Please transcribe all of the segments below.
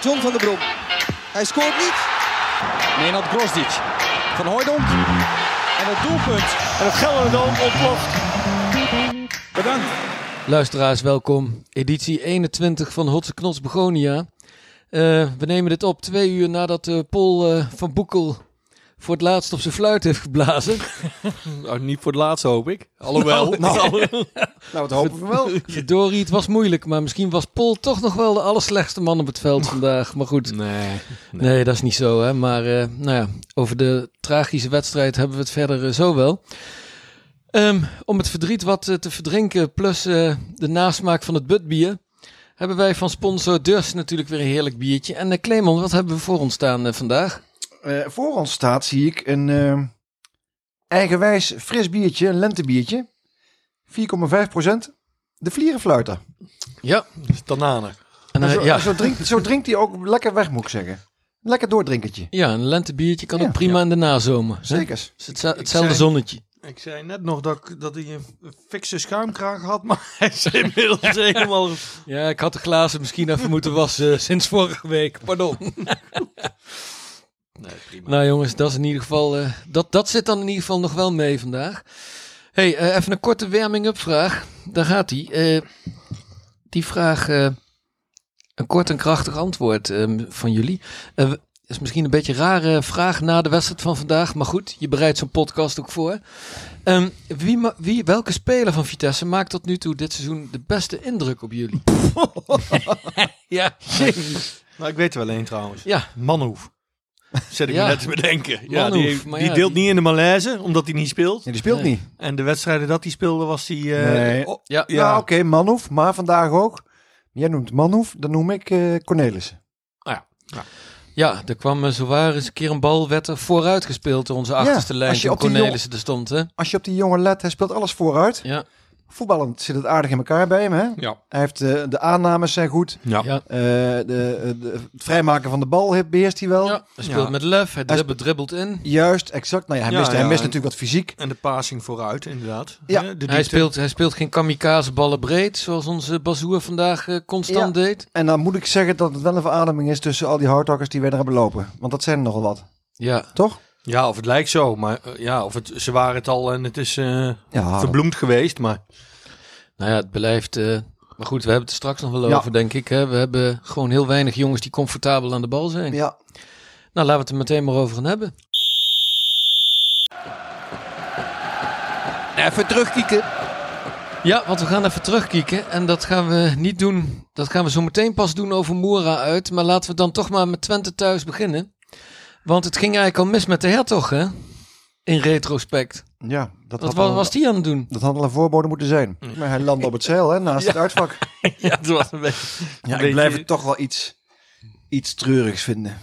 John van der Brom. Hij scoort niet. Nenad Grosdic. Van Hooydonk. En het doelpunt. En het Gelderdoom ontploft. Bedankt. Luisteraars, welkom. Editie 21 van Hotse Knots Begonia. Eh, we nemen dit op twee uur nadat uh, Paul uh, van Boekel voor het laatst op zijn fluit heeft geblazen. nou, niet voor het laatst hoop ik. Alhoewel. Nou, nou, nou dat hopen we wel. Verdorie, het was moeilijk, maar misschien was Paul toch nog wel de allerslechtste man op het veld vandaag. Maar goed. Nee. Nee, nee dat is niet zo hè. Maar uh, nou ja, over de tragische wedstrijd hebben we het verder uh, zo wel. Um, om het verdriet wat uh, te verdrinken, plus de nasmaak van het butbier, hebben wij van sponsor Durs natuurlijk weer een heerlijk biertje. En uh, Clemon, wat hebben we voor ons staan vandaag? Uh, voor ons staat, zie ik, een uh, eigenwijs fris biertje, een lentebiertje. 4,5% De vlierenfluiter. Ja. Tananen. En, uh, zo, ja. zo, drinkt, zo drinkt hij ook lekker weg, moet ik zeggen. Lekker doordrinkertje. Ja, een lentebiertje kan ja, ook prima ja. in de nazomer. Zeker. Het is het, hetzelfde zonnetje. Ik zei net nog dat, dat hij een fikse schuimkraag had, maar hij is inmiddels helemaal... Ja, ik had de glazen misschien even moeten wassen sinds vorige week. Pardon. Nee, prima. Nou jongens, dat is in ieder geval. Uh, dat, dat zit dan in ieder geval nog wel mee vandaag. hey, uh, even een korte warming-up vraag. Daar gaat hij. Uh, die vraag. een kort en krachtig antwoord ehm, van jullie. is misschien een beetje een rare vraag na de wedstrijd van vandaag. Maar goed, je bereidt zo'n podcast ook voor. Um, wie, wie, welke speler van Vitesse maakt tot nu toe dit seizoen de beste indruk op jullie? ja. Nou, ik weet er wel één trouwens. Ja. Manhoef. Zet ik Ja. me net te bedenken. Ja, die maar die ja, deelt die- niet in de malaise, omdat hij niet speelt. Nee, die speelt Nee. niet. En de wedstrijden dat hij speelde, was hij... eh, Nee. oh, Ja. ja. Ja, oké, Manhoef, maar vandaag ook. Jij noemt Manhoef, dan noem ik uh, Cornelissen. Ja, er kwam uh, zowaar eens een keer een bal, werd er vooruit gespeeld door onze achterste lijn. als je toen op die Cornelissen er stond, hè? Als je op die jongen let, hij speelt alles vooruit. Ja. Voetballend zit het aardig in elkaar bij hem. Hè? Ja. Hij heeft uh, de aannames zijn goed. Ja. Uh, de, de, het vrijmaken van de bal he- beheerst hij wel. Ja, hij speelt Ja. met lef, hij Hij dribbelt, dribbelt in. Juist, exact. Nou ja, hij Ja, mist, hij mist natuurlijk wat fysiek. En de passing vooruit, inderdaad. Ja. De Hij speelt, hij speelt geen kamikaze ballen breed, zoals onze Bazoer vandaag eh, constant deed. En dan moet ik zeggen dat het wel een verademing is tussen al die hardhakkers die wij er hebben lopen. Want dat zijn er nogal wat. Ja, Toch? Ja, of het lijkt zo. Maar eh, ja, of het, ze waren het al en het is eh, Ja. verbloemd geweest. Maar nou ja, het blijft... eh, maar goed, we hebben het er straks nog wel Ja. over, denk ik. Hè? We hebben gewoon heel weinig jongens die comfortabel aan de bal zijn. Ja. Nou, laten we het er meteen maar over gaan hebben. Even terugkieken. Ja, want we gaan even terugkijken. En dat gaan we niet doen. Dat gaan we zo meteen pas doen over Moera uit. Maar laten we dan toch maar met Twente thuis beginnen. Want het ging eigenlijk al mis met de hertog, hè? In retrospect. Ja, dat Wat had wa- al- was die aan het doen? Dat had al een voorbode moeten zijn. Maar hij landde op het zeil, hè, naast het uitvak. ja, het was een beetje... Ja, ik blijf het toch wel iets, iets treurigs vinden.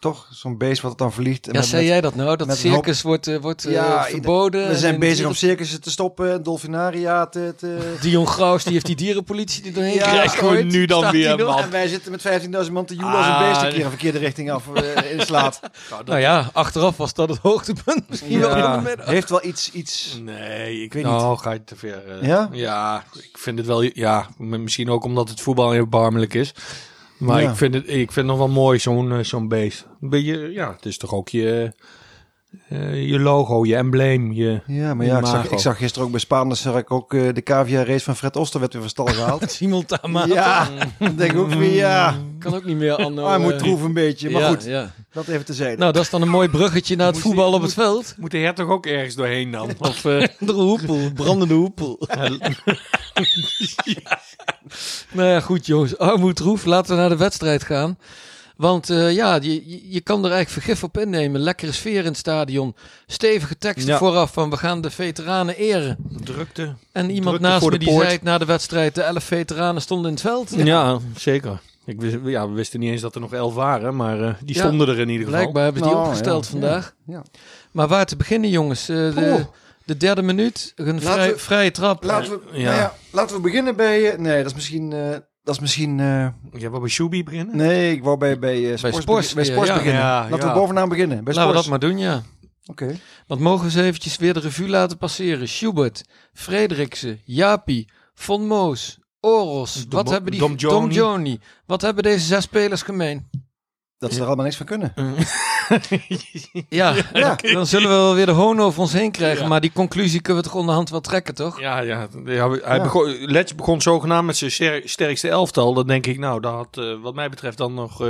Toch? Zo'n beest wat het dan. En Ja, met- zei met- jij dat nou? Dat circus wordt, eh, wordt eh, Ja, verboden. We zijn bezig om circussen te stoppen, dolfinaria te... te... Dion Graus, die heeft die dierenpolitie die doorheen Ja, krijgt gewoon ooit. nu dan weer, man. En wij zitten met 15.000 man te joelen als Ah, een beest een keer een verkeerde richting af eh, inslaat. Nou ja, achteraf was dat het hoogtepunt. Misschien wel in de middag. Heeft wel iets... iets Nee, ik weet weet niet. Nou, ga je te ver. Ja? Ja, ik vind het wel... Ja, misschien ook omdat het voetbal heel erbarmelijk is. Maar Ja. ik, vind het, ik vind het nog wel mooi, zo'n eh, zo'n beest. Een beetje, ja, het is toch ook je, eh, je logo, je embleem, je... Ja, maar ja, ik zag, ik zag gisteren ook bij Spaanders zag ik ook eh, de cavia race van Fred Oster werd weer van stal gehaald. Simultaan ja, dan denk ik ook weer, ja, Kan ook niet meer, Anno. hij moet eh, troef een beetje. Maar ja, goed, Ja. dat even te zijde. Nou, dat is dan een mooi bruggetje naar het Moet voetbal die- op het veld. Moet de hertog ook ergens doorheen dan? Of, eh, De hoepel, brandende hoepel. Nou ja, goed jongens. Armoed Roef, laten we naar de wedstrijd gaan. Want eh, ja, je, je- kan er eigenlijk vergif op innemen. Lekkere sfeer in het stadion. Stevige teksten Ja. vooraf van we gaan de veteranen eren. Drukte. En iemand Drukte naast voor me de die poort. zei na de wedstrijd, de elf veteranen stonden in het veld. Ja, zeker. Ik wist, ja, we wisten niet eens dat er nog elf waren, maar eh, die Ja, stonden er in ieder geval. Blijkbaar hebben ze die Nou, opgesteld ja. vandaag. Ja. Maar waar te beginnen jongens? Eh, de, de derde minuut, een Laten vrij, we- vrije trap. Laten we, Ja. nou ja, laten we beginnen bij... nee, dat is misschien... eh, dat is misschien... eh, Ja, wat bij Shubi beginnen? nee, ik wou bij, bij, eh, Sports, Sports begi- bij Sports ja. beginnen. Ja, Laten ja. we bovenaan beginnen. Bij Laten we dat maar doen, ja. Oké. Want mogen we eens eventjes weer de revue laten passeren. Schubert, Frederiksen, Japi, Von Moos, Oros. Dom- wat hebben die... Dom Joni. Dom Joni. Wat hebben deze zes spelers gemeen? Dat ze er allemaal niks van kunnen. Ja, Ja. dan zullen we wel weer de hoon over ons heen krijgen. Maar die conclusie kunnen we toch onderhand wel trekken, toch? Ja, ja. ja hij Ja. Begon, Letch begon zogenaamd met zijn ster- sterkste elftal. Dan denk ik, nou, daar had eh, wat mij betreft dan nog eh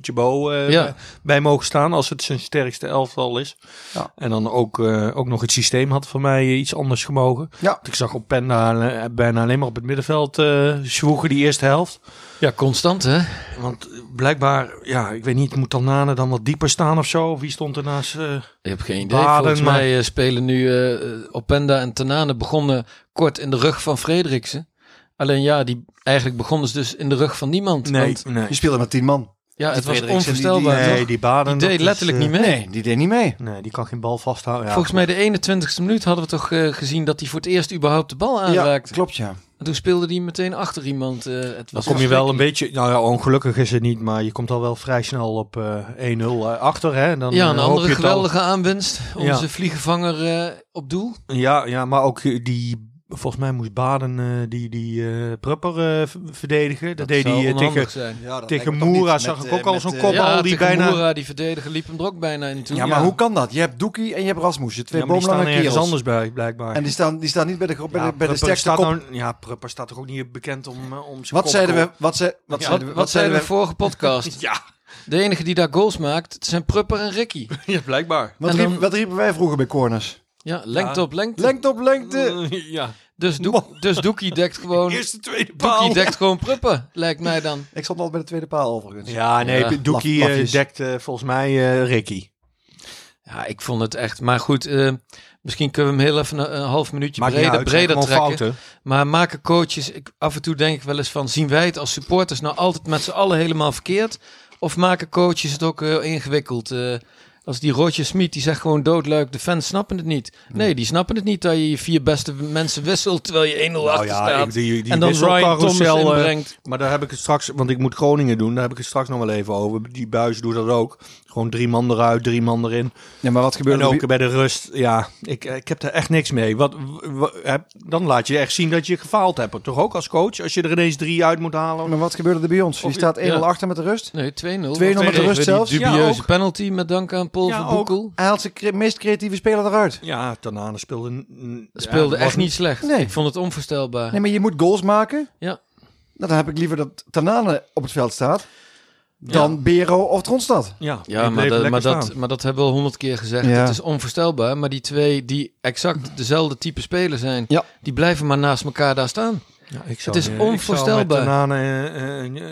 Chabot eh, Ja. bij, bij mogen staan. Als het zijn sterkste elftal is. Ja. En dan ook, eh, ook nog het systeem had voor mij iets anders gemogen. Ja. Ik zag op Penda bijna alleen maar op het middenveld eh zwoegen die eerste helft. Ja, constant, hè? Want blijkbaar, ja, ik weet niet, moet Tanane dan wat dieper staan of zo? Wie stond er naast? eh, Ik heb geen idee. Baden, Volgens maar- mij eh, spelen nu eh Openda en Tanane begonnen kort in de rug van Frederiksen. Alleen ja, die, eigenlijk begonnen ze dus in de rug van niemand. Want, nee. Je speelde met tien man. ja, het was Frederiksen, die- die- onvoorstelbaar. Nee, die Baden. Die deed is, letterlijk niet mee. Nee, die deed niet mee. Nee, die kan geen bal vasthouden. Ja, Volgens mij de 21ste minuut hadden we toch gezien dat hij voor het eerst überhaupt de bal aanraakte. Ja, klopt ja. En toen speelde hij meteen achter iemand. eh, het Dan was kom je wel een beetje, nou ja, ongelukkig is het niet, maar je komt al wel vrij snel op eh 1-0 achter. Hè? Dan, Ja, eh, een andere al. geweldige aanwinst. Onze Ja. vliegenvanger eh, op doel. Ja, ja, maar ook eh, die, volgens mij moest Baden eh, die, die eh Prupper eh, verdedigen. Dat, deed zou hij onhandig tegen, zijn. ja dat tegen Moera zag ik ook al zo'n kopbal Ja, die tegen bijna... Moura, die verdediger, liep hem er ook bijna in toe. Ja, maar hoe kan dat? Je hebt Doekie en je hebt Rasmussen. Twee Ja, maar die staan boomlange ergens kerels. anders bij, blijkbaar. En die staan, die staan niet bij de, bij de, ja, bij de sterkste staat kop. nou- ja, Prupper staat toch ook niet bekend om, om zijn Wat kop- zeiden we? Wat, ze, wat, Ja, zeiden we? Wat zeiden we vorige podcast? Ja, De enige die daar goals maakt, het zijn Prupper en Ricky. ja, blijkbaar. Wat riepen wij vroeger bij corners? Ja, lengte Ja. op lengte. Lengte op lengte. ja. Dus, Doek, dus Doekie dekt gewoon... Eerste, tweede paal. Doekie dekt gewoon Prupper, lijkt mij dan. Ik stond al bij de tweede paal overigens. Ja, nee, Ja, Doekie laf- eh, dekt eh, volgens mij eh, Ricky. Ja, ik vond het echt... Maar goed, eh, misschien kunnen we hem heel even een, een half minuutje breder, uit, breder trekken. fouten. Maar maken coaches... Ik, af en toe denk ik wel eens van... Zien wij het als supporters nou altijd met z'n allen helemaal verkeerd? Of maken coaches het ook heel ingewikkeld? Als die Roger Smit, die zegt gewoon doodleuk... De fans snappen het niet. Nee, die snappen het niet dat je je vier beste mensen wisselt... terwijl je 1-0 Nou achter ja, staat. ik- die, die en dan Ryan Thomas inbrengt. Maar daar heb ik het straks, want ik moet Groningen doen, daar heb ik het straks nog wel even over. Die buis doet dat ook. Gewoon drie man eruit, drie man erin. Ja, maar wat En gebeurde er? ook bij de rust, ja, ik, ik heb er echt niks mee. Wat, dan laat je echt zien dat je gefaald hebt. Toch ook als coach, als je er ineens drie uit moet halen. Maar wat gebeurde er bij ons? Je staat 1-0 ja. achter met de rust. Nee, 2-0. 2-0 met de rust zelfs. Die Ja, dubieuze ook. penalty met dank aan Paul Ja, van Boekel. Hij had zijn cre- meest creatieve speler eruit. Ja, Tanane speelde... Speelde ja, echt niet slecht. Nee. Ik vond het onvoorstelbaar. Nee, maar je moet goals maken. Ja. Nou, dan heb ik liever dat Tanane op het veld staat. Dan Bero of Tronstad. Ja, maar, dat, lekker maar, dat, staan. maar dat hebben we al honderd keer gezegd. Ja. Het is onvoorstelbaar. Maar die twee die exact dezelfde type speler zijn, Ja. die blijven maar naast elkaar daar staan. Ja, ik zou, Het is eh, ik zou onvoorstelbaar. met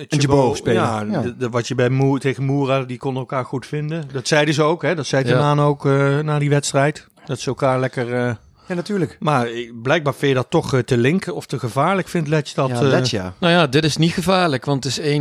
En Chabot spelen. Ja, Ja. de- de- wat je bij Moer, tegen Moera, die konden elkaar goed vinden. Dat zeiden ze ook, hè. Dat zei Ja. Tanane ook eh, na die wedstrijd. Dat ze elkaar lekker... eh, Ja, natuurlijk. maar eh, blijkbaar vind je dat toch eh, te linken of te gevaarlijk, vindt Letch dat. ja, eh, let ja. Nou ja, dit is niet gevaarlijk, want het is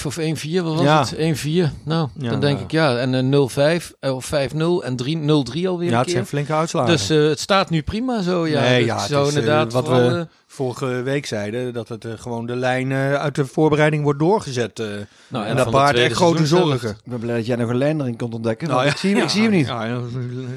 1-5 of 1-4, wat was Ja. het? 1-4. Nou, Ja, dan denk ja. ik ja. En een 0-5 eh, of 5-0 en 3 0-3 alweer ja, een het keer. zijn flinke uitslagen. Dus eh, het staat nu prima zo, ja. Nee, ja, ik het zou is, eh, inderdaad wat we- eh, Vorige week zeiden dat het eh, gewoon de lijn eh, uit de voorbereiding wordt doorgezet. eh. nou, en dat baart echt grote zorgen. Ik ben blij dat jij nog een lijn erin kon ontdekken. Nou ik, zie, ik zie hem niet. Ja, ja,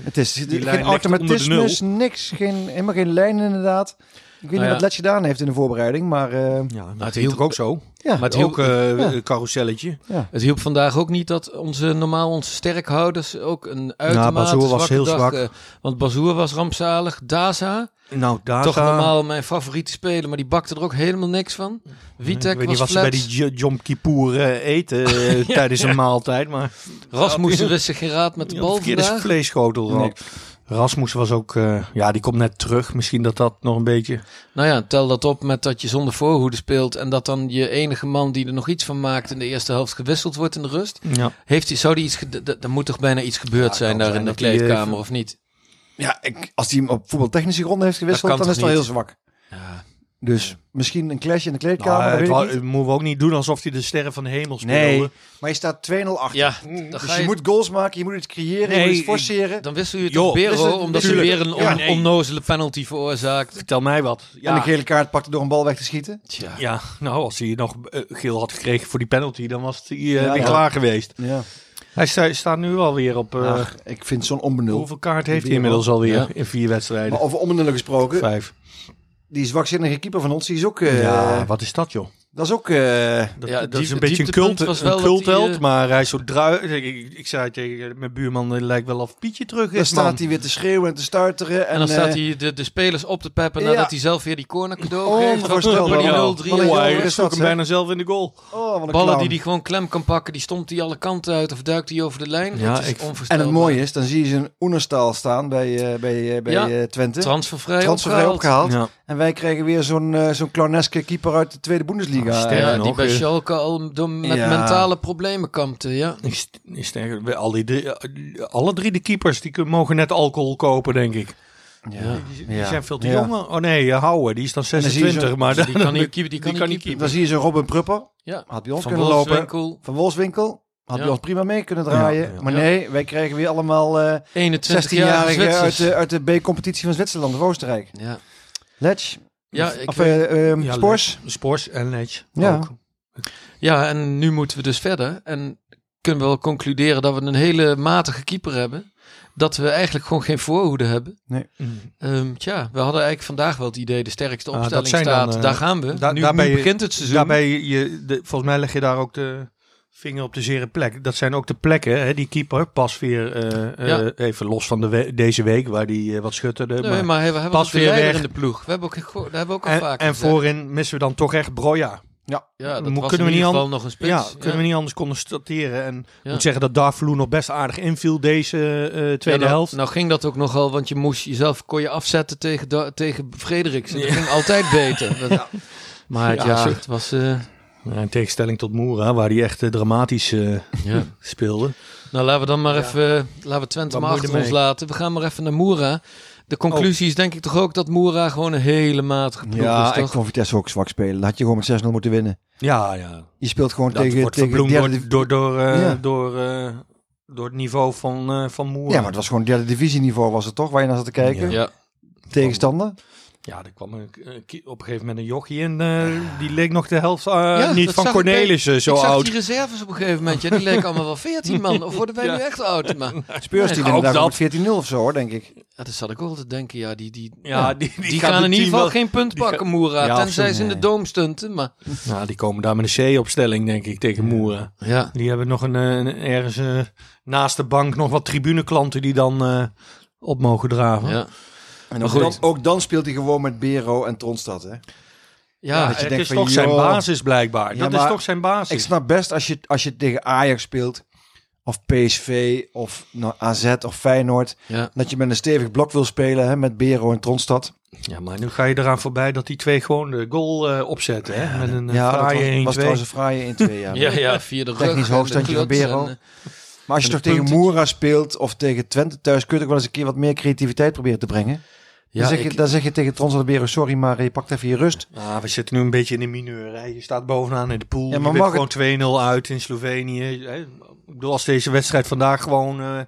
Het is Die geen automatisme, niks. Geen, helemaal geen lijn inderdaad. Ik weet Nou niet ja. wat Let gedaan heeft in de voorbereiding, maar eh, ja, dat het hielp- ook zo. ja. Maar het hielp, ook eh ja. carouselletje. Het hielp vandaag ook niet dat onze normaal onze sterkhouders ook een uitermate Bazoer was heel dag, zwak. want Bazoer was rampzalig. Daza, Nou, daar toch normaal mijn favoriete speler, maar die bakte er ook helemaal niks van. Vitek Ik weet was niet wat ze bij die Jom Kippur eh, eten eh, tijdens een maaltijd, maar Rasmussen wist zich geen raad met de bal verkeerde vandaag. vleesschotel Nee. Rasmus was ook, eh, ja, die komt net terug. Misschien dat dat nog een beetje. Nou ja, tel dat op met dat je zonder voorhoede speelt en dat dan je enige man die er nog iets van maakt in de eerste helft gewisseld wordt in de rust. Ja. Heeft hij, zou die iets, gede- d- er moet toch bijna iets gebeurd Ja, zijn daar in de kleedkamer of niet? Ja, ik, als hij hem op voetbaltechnische gronden heeft gewisseld, dan is het wel heel zwak. Ja. Dus misschien een clash in de kleedkamer, Nou, dat het weet ik wa- niet. het moeten we ook niet doen alsof hij de sterren van de hemel speelde. Nee, maar je staat 2-0 achter. Ja, dan, Dus je je, moet goals maken, je moet het creëren, je moet het forceren. dan wissel je Joh, toch Bero, omdat hij weer een on, Ja, nee. onnozele penalty veroorzaakt. Vertel mij wat. En Ja, een gele kaart pakte door een bal weg te schieten. Tja. ja, nou, als hij nog eh, geel had gekregen voor die penalty, dan was hij Ja, weer klaar geweest. Ja. Hij sta- staat nu alweer op. eh, Ach, ik vind zo'n onbenul. hoeveel kaart heeft hij inmiddels alweer Ja. in vier wedstrijden? Maar over onbenullen gesproken, Vijf. die zwakzinnige keeper van ons, die is ook... eh, ja, wat is dat, joh? Dat is ook... eh, Dat, Ja, dat diep- is een beetje een, cult, was een wel dat cultheld, eh, maar hij is zo drui. Ik, ik, ik zei tegen mijn buurman, het lijkt wel of Pietje terug dan is, staat man. hij weer te schreeuwen en te stuiteren. En, En dan staat eh, hij de, de spelers op te peppen Ja. nadat hij zelf weer die corner cadeau geeft. Onvoorstelbaar. Voor die Ja. 0-3. Wat een Oh, jongen hij is hem bijna zelf in de goal. Oh, wat een Ballen clown. die hij gewoon klem kan pakken, die stomt hij alle kanten uit of duikt hij over de lijn. Ja, het is ik- En het mooie is, dan zie je zijn Oenerstaal staan bij, eh, bij, eh, bij Ja. eh, Twente. Transfervrij Transfervrij opgehaald. En wij krijgen weer zo'n eh, zo'n clowneske keeper uit de Tweede Bundesliga. Ah, Ja, die nog, bij eh. Schalke al door, met Ja. mentale problemen kampte. Ja. Is, is sterker. We- Al die drie, eh, alle drie de keepers die mogen net alcohol kopen, denk ik. Ja. Die, die Ja. zijn veel te Ja. jong. Oh nee, uh, Houwe, die is dan dan zie je 26, zo- maar Die kan niet keepen. Die kan, kan niet keepen. Dan zie je zo'n Robin Prupper. Ja. Had bij ons Van kunnen lopen. Wolfswinkel, Van Wolfswinkel. Had Ja. bij ons prima mee kunnen draaien. Ja, ja. Maar nee, wij krijgen weer allemaal eh 21 jaar 16-jarigen uit de, uit de B-competitie van Zwitserland of Oostenrijk. Ja, Letch. Ja, ik of weet- eh, ehm, Ja, Spors. Spors en Ledge. Ja. Ook. ja, en nu moeten we dus verder. En kunnen we wel concluderen dat we een hele matige keeper hebben. Dat we eigenlijk gewoon geen voorhoede hebben. Mm. Ehm, tja, we hadden eigenlijk vandaag wel het idee, de sterkste Ah, opstelling dan, staat. eh, daar gaan we. da- nu, begint het seizoen. Daarbij, je, de, volgens mij leg je daar ook de vinger op de zere plek. Dat zijn ook de plekken, hè, die keeper pas weer, eh, eh, Ja. even los van de we- deze week, waar die eh, wat schutterde. Nee, maar- maar we hebben pas weer weg. in de ploeg. We hebben ook, dat hebben we ook al en vaak en gezegd. voorin missen we dan toch echt Broja. Ja, dat Moet- was kunnen in we ieder niet geval nog een spits. Ja, kunnen we niet anders constateren. En ik Ja. moet zeggen dat Darfloe nog best aardig inviel deze eh, tweede Ja, nou, helft. Nou ging dat ook nogal, want je moest jezelf kon je afzetten tegen, tegen Frederiksen. Dat ging altijd beter. Dat- Maar Ja, ja, het was... eh, Ja, in tegenstelling tot Moera, waar hij echt eh, dramatisch eh, ja. speelde. Nou, laten we dan maar even... eh, Laten we Twente Wat maar achter ons laten. We gaan maar even naar Moera. De conclusie is denk ik toch ook dat Moera gewoon een hele matige ploeg Ja, is, ik toch? vond Vitesse ook zwak spelen. Dan had je gewoon met 6-0 moeten winnen. Ja, ja. Je speelt gewoon Dat tegen, wordt tegen derde door, door, door, eh, Ja. door, eh, door het niveau van, eh van Moera. Ja, maar het was gewoon derde divisieniveau was het toch, waar je naar zat te kijken. Ja. Tegenstander. Ja, er kwam een, op een gegeven moment een jochie in. eh, die leek nog de helft eh, Ja, niet van ik Cornelissen, zo ik zag oud. die reserves op een gegeven moment. Ja, die leken allemaal wel 14 man. Of worden wij Ja. nu echt oud? Maar, Speurs die ook inderdaad dat. met 14-0 of zo hoor, denk ik. ja, dat zat ik ook te denken. Ja, die, die, Ja, die, gaan in ieder geval wel- geen punt pakken, ga- Moera. Ja, tenzij ze in de nee. doom stunten. Maar Ja, die komen daar met een C-opstelling, denk ik, tegen Moera. ja, Die hebben nog een, eh, een ergens naast de bank nog wat tribuneklanten die dan eh, op mogen draven. ja. En ook dan, ook dan speelt hij gewoon met Bero en Tronstad. Hè? ja, dat je het denkt is van, toch zijn basis blijkbaar. Ja, dat is toch zijn basis. Ik snap best als je, als je tegen Ajax speelt, of PSV, of nou, AZ of Feyenoord, ja. dat je met een stevig blok wil spelen hè, met Bero en Tronstad. Ja, maar nu ga je eraan voorbij dat die twee gewoon de goal eh, opzetten. Hè? Met een eh, Ja, fraaie 1-2. was trouwens een fraaie 1-2. Ja. Ja, ja, via de rug. Technisch hoogstandje van Bero. en, eh, Maar als je toch tegen Moera speelt of tegen Twente thuis, kun je toch wel eens een keer wat meer creativiteit proberen te brengen. Ja, dan, zeg je, ik- dan zeg je tegen sorry, maar eh, je pakt even je rust. Ah, we zitten nu een beetje in de mineur. Hè? Je staat bovenaan in de pool. Ja, maar mag gewoon 2-0 uit in Slovenië. Hè? Ik bedoel, als deze wedstrijd vandaag gewoon eh,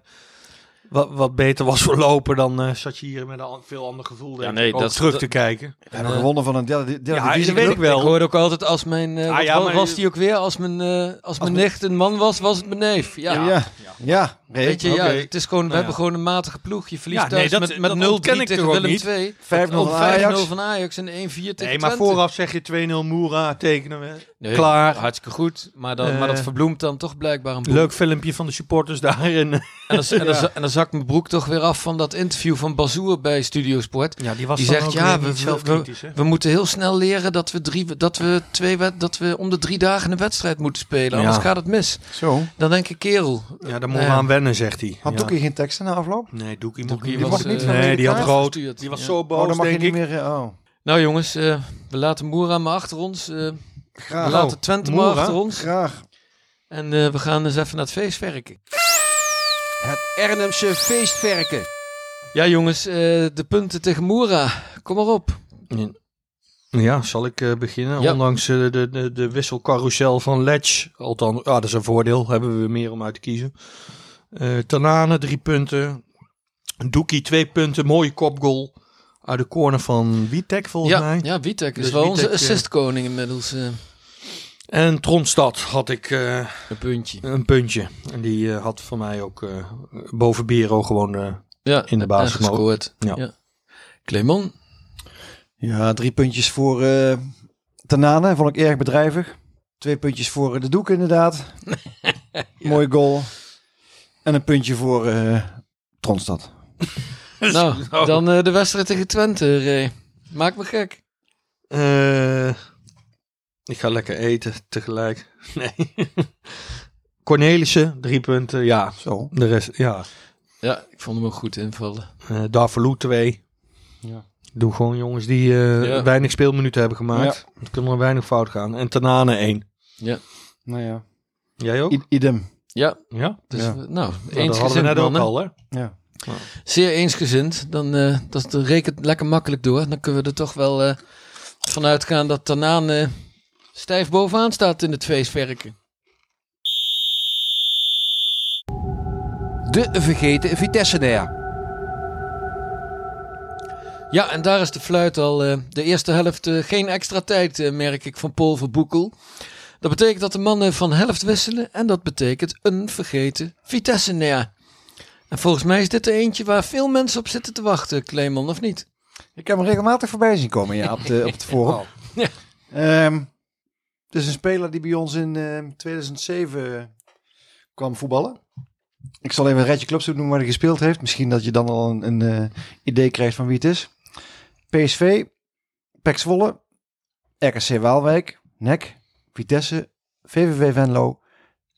wat, wat beter was verlopen, dan eh, zat je hier met een veel ander gevoel denk nee, ik, dat- terug dat- te kijken. We hebben gewonnen van een derde, derde Ja, divisie dat weet ik wel. Ik hoorde ook altijd als mijn, Ah, wat ja, maar- was die ook weer, als mijn, eh, als mijn nicht een man was, was het mijn neef. Ja, Ja, ja. ja. Nee, weet je, ja, oké. het is gewoon, we Nou ja. hebben gewoon een matige ploeg. Je verliest Ja, nee, thuis dat- met, met dat 0-3 ontken ik tegen Willem niet? 2. 5-0 Oh, van 5-0 Ajax. en 1-4 tegen Nee, maar vooraf zeg je 2-0 Moera tekenen we. Nee, klaar. Hartstikke goed, maar, dan, maar dat Eh, verbloemt dan toch blijkbaar een. Leuk filmpje van de supporters daarin. En dan, zakt mijn broek toch weer af van dat interview van Bazoer bij Studio Sport. Ja, die was Die zegt, ook ja, we, niet we, we, we moeten heel snel leren dat we, drie, dat, we twee, dat we om de drie dagen een wedstrijd moeten spelen. Anders Ja. gaat het mis. Zo. Dan denk ik, kerel. Ja, daar moeten Ja. we aan wennen zegt hij. Had Ja. Doekie geen teksten na afloop? Nee, Doekie Doekie mocht was, niet. eh, nee, die had rood. gestuurd. Die was Ja. zo Oh, boos, dan mag je denk niet ik. meer... eh, Oh, Nou jongens, eh, we laten Moera maar achter ons. eh, we graag. laten Twente maar achter ons. Graag. En eh, we gaan eens even naar het feest werken. Het Ernemse feestverken. Ja jongens, eh, de punten tegen Moera. Kom maar op. Ja, zal ik eh, beginnen? Ja. Ondanks eh, de, de, de wisselcarousel van Ledge. Althans, ah, dat is een voordeel. Hebben we meer om uit te kiezen. Eh Tanane, drie punten. Doekie, twee punten. Mooie kopgoal. Uit de corner van Witek, volgens Ja, mij. ja Witek is Dus wel onze Witek, eh, assistkoning inmiddels. En Tronstad had ik eh, een puntje. een puntje. En die eh, had voor mij ook eh, boven Biro gewoon... eh, Ja, In de basis gescoord. Ja. Ja. Clemon, Ja, drie puntjes voor eh Tanane. Vond ik erg bedrijvig. Twee puntjes voor de Doek inderdaad. Mooi goal. En een puntje voor eh Tronstad. nou, dan eh, de wedstrijd tegen Twente, Ray. Maak me gek. Eh, ik ga lekker eten tegelijk. Nee. Cornelissen, drie punten. Ja, Zo. de rest, ja. Ja, ik vond hem ook goed invallen. Uh, Darvalu twee. Ja. Doe gewoon jongens die eh, Ja. weinig speelminuten hebben gemaakt. Dan kunnen er weinig fout gaan. En Tanane één. Nou ja. Jij ook? I- idem. Ja, ja? dus Ja. nou, Nou, dat hadden we eensgezind net ook al, hè? Ja. Zeer eensgezind. Dan eh dat rekent lekker makkelijk door. Dan kunnen we er toch wel eh vanuit gaan dat Tanaan eh, stijf bovenaan staat in het feestwerken. De vergeten Vitesse-nair. Ja, en daar is de fluit al eh, de eerste helft eh, geen extra tijd, eh, merk ik, van Paul Verboekel. Dat betekent dat de mannen van helft wisselen en dat betekent een vergeten Vitesse neer. En volgens mij is dit er eentje waar veel mensen op zitten te wachten, Clemon, of niet? Ik heb hem regelmatig voorbij zien komen ja, op, de, op het forum. Ja. Ehm, het is een speler die bij ons in ehm, 2007 kwam voetballen. Ik zal even een rijtje clubs noemen waar hij gespeeld heeft. Misschien dat je dan al een, een eh, idee krijgt van wie het is. PSV, PEC Zwolle, RKC Waalwijk, NEC, Vitesse, VVV Venlo,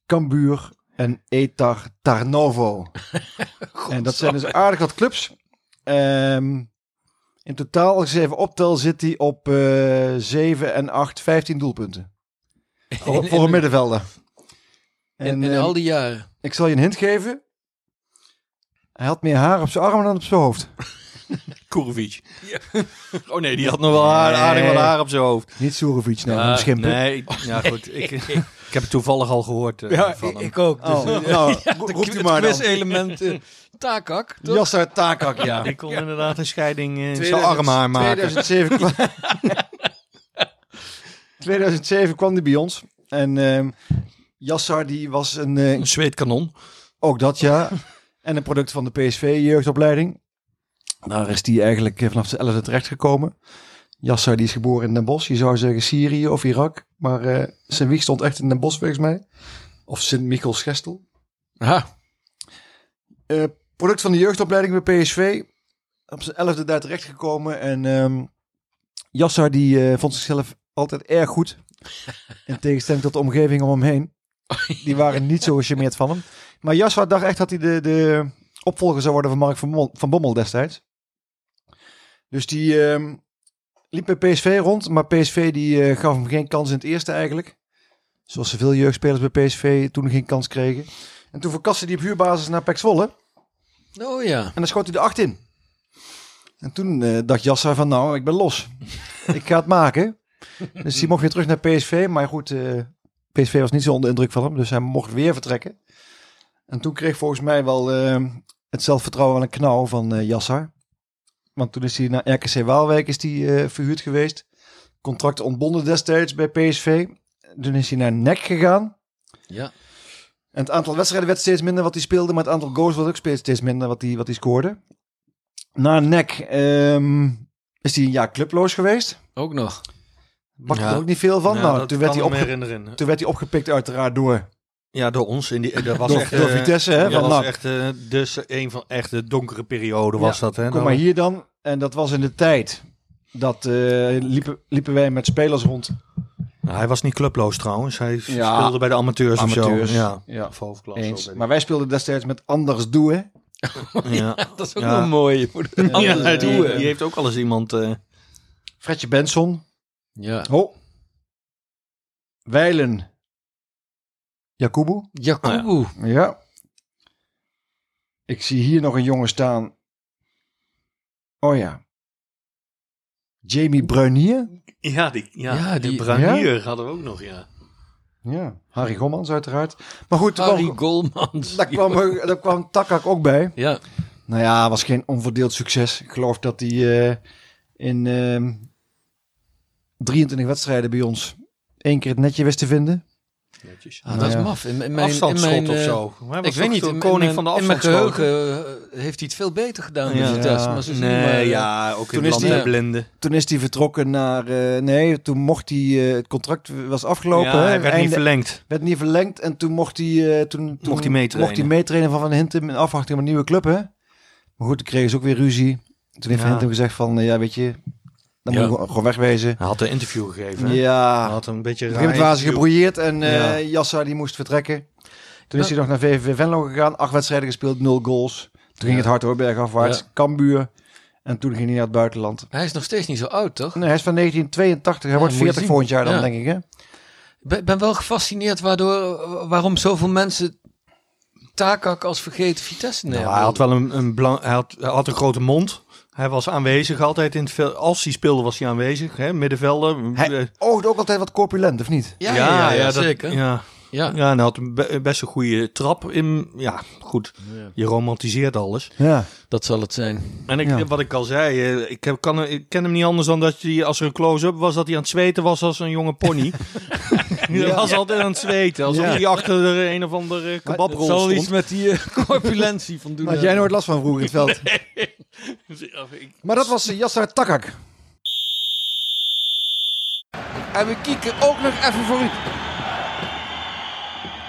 Cambuur en Etar Tarnovo. en dat zijn dus aardig wat clubs. Ehm, in totaal, als ik ze even optel, zit hij op eh 7 en 8, 15 doelpunten. Voor, voor een middenvelder. In, En in ehm, al die jaren. ik zal je een hint geven. Hij had meer haar op zijn armen dan op zijn hoofd. Kurovic. Oh nee, die had nog wel haar, aardig wat haar op zijn hoofd. Niet Surovic, nee, een schimpen. Nee, ja goed. Ik, ik heb het toevallig al gehoord eh, van hem. ook. Oh, nou, roept u maar dan. element uh, Takak, toch? Yassar Takak, ja. Die kon inderdaad een scheiding in zijn 2000 arm haar maken. 2007 kwam, 2007 kwam hij bij ons. En ehm Yassar die was een, eh, Een zweetkanon. ook dat ja. En een product van de PSV jeugdopleiding. Daar is hij eigenlijk eh, vanaf zijn 11e terechtgekomen. Yassar die is geboren in Den Bosch. Je zou zeggen Syrië of Irak. Maar eh, zijn wieg stond echt in Den Bosch volgens mij. Of Sint-Michels-Gestel. Aha. Product van de jeugdopleiding bij PSV. Op zijn 11e daar terechtgekomen. En ehm Yassar die vond zichzelf altijd erg goed. In tegenstelling tot de omgeving om hem heen. Die waren niet zo gecharmeerd van hem. Maar Yassar dacht echt dat hij de, de opvolger zou worden van Mark van Bommel, van Bommel destijds. Dus die ehm, liep bij PSV rond. Maar PSV die eh, gaf hem geen kans in het eerste eigenlijk. Zoals zoveel jeugdspelers bij PSV toen geen kans kregen. En toen verkaste hij op huurbasis naar PEC Zwolle. Oh ja. En dan schoot hij de acht in. En toen eh, dacht Jasser van nou, ik ben los. ik ga het maken. Dus hij mocht weer terug naar PSV. Maar goed, eh, PSV was niet zo onder indruk van hem. Dus hij mocht weer vertrekken. En toen kreeg volgens mij wel eh, het zelfvertrouwen wel een knauw van eh Jassar. Want toen is hij naar RKC Waalwijk is hij, eh, verhuurd geweest. Contract ontbonden destijds bij PSV. Toen is hij naar NEC gegaan. Ja. En het aantal wedstrijden werd steeds minder wat hij speelde, maar het aantal goals werd ook steeds, steeds minder wat hij, wat hij scoorde. Na NEC ehm, is hij een jaar clubloos geweest. Ook nog. Bakte Ja. er ook niet veel van. Ja, nou, toen, werd hij me opge- herinneren. toen werd hij opgepikt uiteraard door, Ja, door ons. In die, dat was door, echt, door eh, Vitesse. Hè, dat was echt eh, dus een van echt de donkere periode was Ja, dat. Hè? kom maar hier dan. En dat was in de tijd dat eh, liepen, liepen wij met spelers rond Nou, hij was niet clubloos trouwens. Hij Ja. speelde bij de amateurs, Amateurs, of zo. Ja, ja. Eens. Maar wij speelden destijds met Anders Doe. ik. ja. Dat is ook Ja. wel mooi. Anders die, doen. die heeft ook al eens iemand... eh, Fredje Benson. Ja. Oh. Weilen. Jakubu. Jacobo. Ja. Ik zie hier nog een jongen staan. Oh ja. Jamie Brunier. ja, die, ja, Ja, die die- Branier hadden we ook nog, ja. Ja. Harry Gommans uiteraard. Maar goed, daar Harry kwam, Goldmans. daar kwam, daar kwam Takak ook bij. Ja. Nou ja, was geen onverdeeld succes. Ik geloof dat hij eh, in ehm 23 wedstrijden bij ons één keer het netje wist te vinden. Netjes. Ah, dat is maf. In, in mijn, Afstandsschot in mijn, of eh, zo. Hij Ik weet niet, de in, koning in, van de in mijn geheugen eh, heeft hij het veel beter gedaan Ja. Vitesse. Maar nee, maar, eh, ja, ook in toen het is land die- der blinden. Toen is hij vertrokken naar... eh, nee, toen mocht hij... eh, het contract was afgelopen. Ja, hè? hij werd niet verlengd. werd niet verlengd. En toen mocht hij... eh, toen, toen Mocht hij meetrainen. Mocht hij meetrainen van Van Hintem in afwachting van een nieuwe club, hè? Maar goed, toen kregen ze ook weer ruzie. Toen heeft Van. Hintem gezegd van... ja, weet je... Dan Ja. moet je gewoon- wegwezen. Hij had een interview gegeven. hè? Ja. Hij had een beetje raar waren ze gebrouilleerd en eh Ja. Jassa die moest vertrekken. Toen is hij nog naar VVV Venlo gegaan. Acht wedstrijden gespeeld, nul goals. Toen ging het hard hoor, bergafwaarts. Ja. Cambuur. En toen ging hij naar het buitenland. Hij is nog steeds niet zo oud, toch? Nee, hij is van 1982. Hij wordt moet je 40 zien. volgend jaar dan, denk ik. Hè? Ik ben, ben wel gefascineerd waardoor, waarom zoveel mensen Takak als vergeten Vitesse nemen. Nou, hij had wel een, een belang, hij had, hij had een grote mond. Hij was aanwezig altijd in het veld. Als hij speelde was hij aanwezig. Hè? Middenvelder. Hij Eh, oogde ook altijd wat corpulent, of niet? ja, ja, ja, ja, dat- zeker. Ja. Ja, ja, en hij had be- best een goede trap in. Ja, goed. Je romantiseert alles. Ja. dat zal het zijn. En ik, Ja. wat ik al zei, eh, ik, heb, kan, ik ken hem niet anders dan dat hij, als er een close-up was, dat hij aan het zweten was als een jonge pony. Hij was altijd aan het zweten, alsof Ja. hij achter de een of andere kebabrol zal stond. iets met die eh, corpulentie van doen. Had jij nooit last van vroeger in het veld? Maar dat was uh, Yassar Takak. En we kieken ook nog even voor u.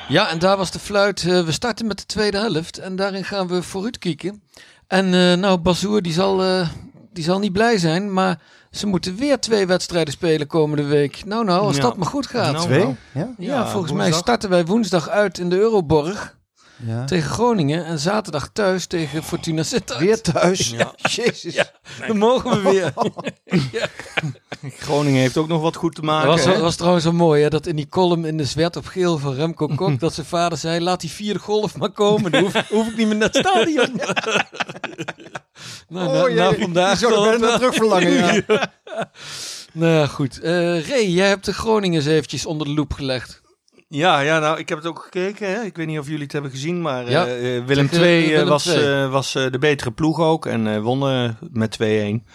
Ja, en daar was de fluit. eh, we starten met de tweede helft en daarin gaan we vooruit kijken. En eh, nou, Bazoer die zal, eh, die zal niet blij zijn, maar ze moeten weer twee wedstrijden spelen komende week. Nou, nou, als Ja. dat maar goed gaat. Nou, Twee? nou. Ja? ja, Ja, volgens mij starten wij woensdag uit in de Euroborg ja. tegen Groningen en zaterdag thuis tegen Fortuna Sittard. Weer thuis. Ja. Jezus. Dan mogen we weer. Groningen heeft ook nog wat goed te maken. Dat was, hè? was trouwens zo mooi, hè, dat in die column in de zwart op geel van Remco Kok, dat zijn vader zei, laat die vierde golf maar komen, dan hoef, hoef ik niet meer naar het stadion. nou, na, Oh, na vandaag Die zou wel, er bijna eh, terug verlangen, ja. Nou ja, goed. Eh Ray, jij hebt de Groningers eventjes onder de loep gelegd. Ja, ja, nou, ik heb het ook gekeken. Hè. Ik weet niet of jullie het hebben gezien, maar Ja. eh, eh, Willem II eh, was, eh, was de betere ploeg ook en wonnen met 2-1.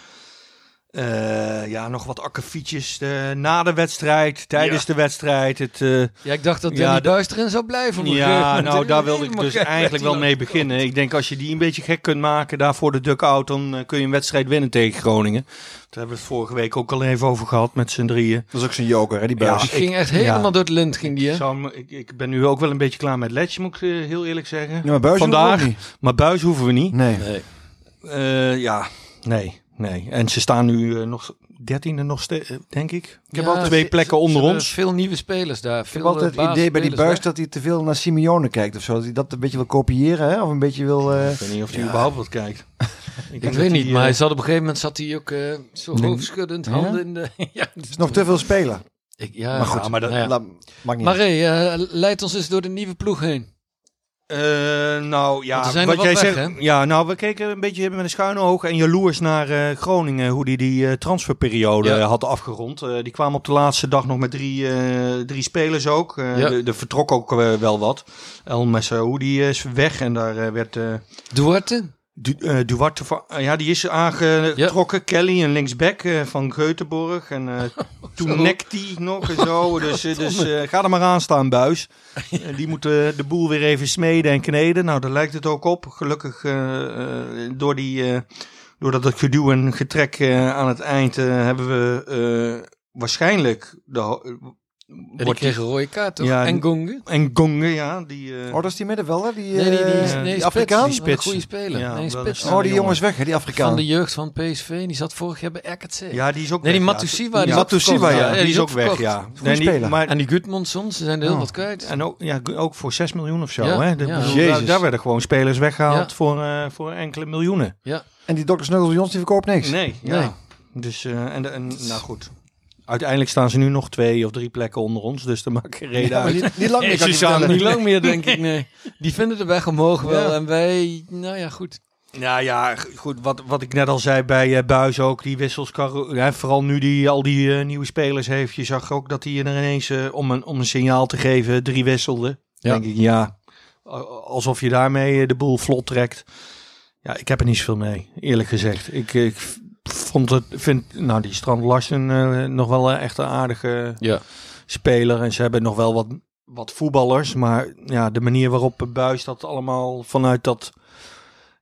Eh, ja, nog wat akkefietjes na de wedstrijd, tijdens de wedstrijd. Het, eh, Ja, ik dacht dat Ja, Danny de- Buis erin zou blijven. ja, nou daar wilde ik dus eigenlijk wel mee beginnen. Ik denk als je die een beetje gek kunt maken daar voor de duck-out, dan eh, kun je een wedstrijd winnen tegen Groningen. Daar hebben we het vorige week ook al even over gehad met z'n drieën. Dat is ook zijn joker, hè, die buis. Die ging echt helemaal ja. door het lint, ging die, hè? Ik, ik, ik ben nu ook wel een beetje klaar met Letje, moet ik heel eerlijk zeggen. Ja, maar buis hoeven we Vandaag, niet. maar Buis hoeven we niet. Nee. Nee. Eh, ja, nee, nee. En ze staan nu eh, nog dertiende nog steeds, eh, denk ik. Ik heb Ja, al twee plekken onder ons. Veel nieuwe spelers daar. Ik Veel heb altijd eh, het idee bij die buis weg. dat hij te veel naar Simeone kijkt of zo. Dat hij dat een beetje wil kopiëren, hè? Of een beetje wil... eh, Ik weet niet of hij überhaupt wat kijkt. Ik weet niet, maar hij zat op een gegeven moment zat hij ook eh, zo Nee. hoofdschuddend, Ja? handen in de... ja, Het is nog te veel spelen. ik, ja, maar goed, ja, maar dat- nou ja. maakt niet eh, leid ons eens door de nieuwe ploeg heen. Eh, nou ja, zijn wat jij weg, zegt. hè? Ja, nou we keken een beetje met een schuine oog en jaloers naar eh, Groningen, hoe die die eh, transferperiode Ja. had afgerond. Die kwamen op de laatste dag nog met drie, drie spelers ook. Ja. de- Er vertrok ook wel wat. El Messaoudi is weg en daar werd Duarte? Du eh, Duarte, van- eh, ja, die is aangetrokken. Kelly, een linksback eh, van Göteborg. En toen nekte hij nog en zo. Dus, dus ga er maar aan staan, Buis. Die moeten de boel weer even smeden en kneden. Nou, daar lijkt het ook op. Gelukkig door, die, doordat het geduw en getrek aan het eind... hebben we waarschijnlijk de, En die kreeg een rode kaart toch? Ja, en die- Gonge? En Gonge, ja. Die, eh, Oh, dat is die middenvelder? Die, Nee, die, die, eh, nee, die spits. Afrikaan? Die spits. Een goede speler. Ja, nee, spits. Oh, die jongen. jongen is weg, hè? Die Afrikaan. Van de jeugd van PSV. Die zat vorig jaar bij RKC. ja, die is ook Nee, die ja. Matusiwa, die Ja, is Matusiwa, ja. Die is ook weg, ja. Goeie die- speler. maar, En die Gudmundsson, ze zijn er heel Oh. wat kwijt. en ook, ja, ook voor 6 miljoen of zo. Ja, hè? De- ja. bedoel, Jezus. daar, werden gewoon spelers weggehaald Ja. voor, eh, voor enkele miljoenen. Ja. En die Dr. Snuggles Jons, die verkoopt niks. Nee, ja. Nee. Dus, eh, en, en, nou goed. Uiteindelijk staan ze nu nog twee of drie plekken onder ons, dus dat maakt geen reden Ja, uit. niet, niet lang meer, Suzanne, niet lang meer, denk ik. Nee. Die vinden de weg omhoog wel. Ja. En wij, nou ja, goed. Nou ja, goed, wat, wat ik net al zei bij eh Buis ook, die wissels, ja, vooral nu die al die eh, nieuwe spelers heeft, je zag ook dat hij er ineens, eh, om, een, om een signaal te geven, drie wisselde. Ja. denk ik, ja, alsof je daarmee de boel vlot trekt. Ja, ik heb er niet zoveel mee, eerlijk gezegd. Ik, ik vond het, vind, nou die Strand Larsen eh, nog wel echt een aardige Ja. speler en ze hebben nog wel wat, wat voetballers, maar ja, de manier waarop Buis dat allemaal vanuit dat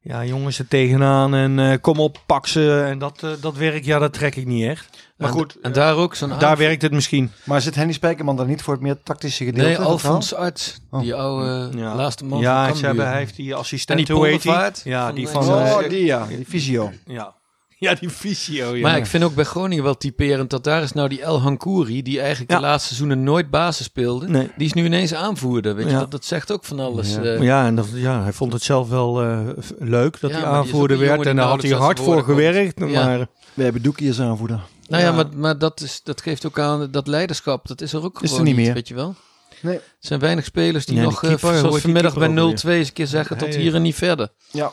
ja, jongens er tegenaan en eh, kom op, pak ze. En dat, eh, dat werk, ja, dat trek ik niet echt. Maar En- goed, En daar ook zo'n daar werkt het misschien. Maar zit Henny Spijkerman dan niet voor het meer tactische gedeelte? Nee? Alfons Arts. Oh. Die oude Ja. laatste man ja, van Cambuur. hebben, hij heeft die assistent, En die hoe heet die? Ja, van die van... Oh, die ja, die Visio. ja. ja, die visio, ja. Maar ik vind ook bij Groningen wel typerend dat daar is nou die El Hankouri, die eigenlijk Ja. de laatste seizoenen nooit basis speelde. Nee. Die is nu ineens aanvoerder. Weet je, Ja. dat, dat zegt ook van alles. Ja. eh. ja, en dat, ja, hij vond het zelf wel eh, leuk dat Ja, hij is aanvoerder werd. En daar had hij hard voor gewerkt. Maar We hebben Doekie als aanvoerder. Nou ja, Ja. maar, maar dat, is, dat geeft ook aan dat leiderschap. Dat is er ook Is gewoon er niet meer. weet je wel. Nee. Er zijn weinig spelers die Nee, nog, eh, keeper, zoals vanmiddag bij keeper ook 0-2 eens een keer zeggen, tot hier en niet verder. Ja.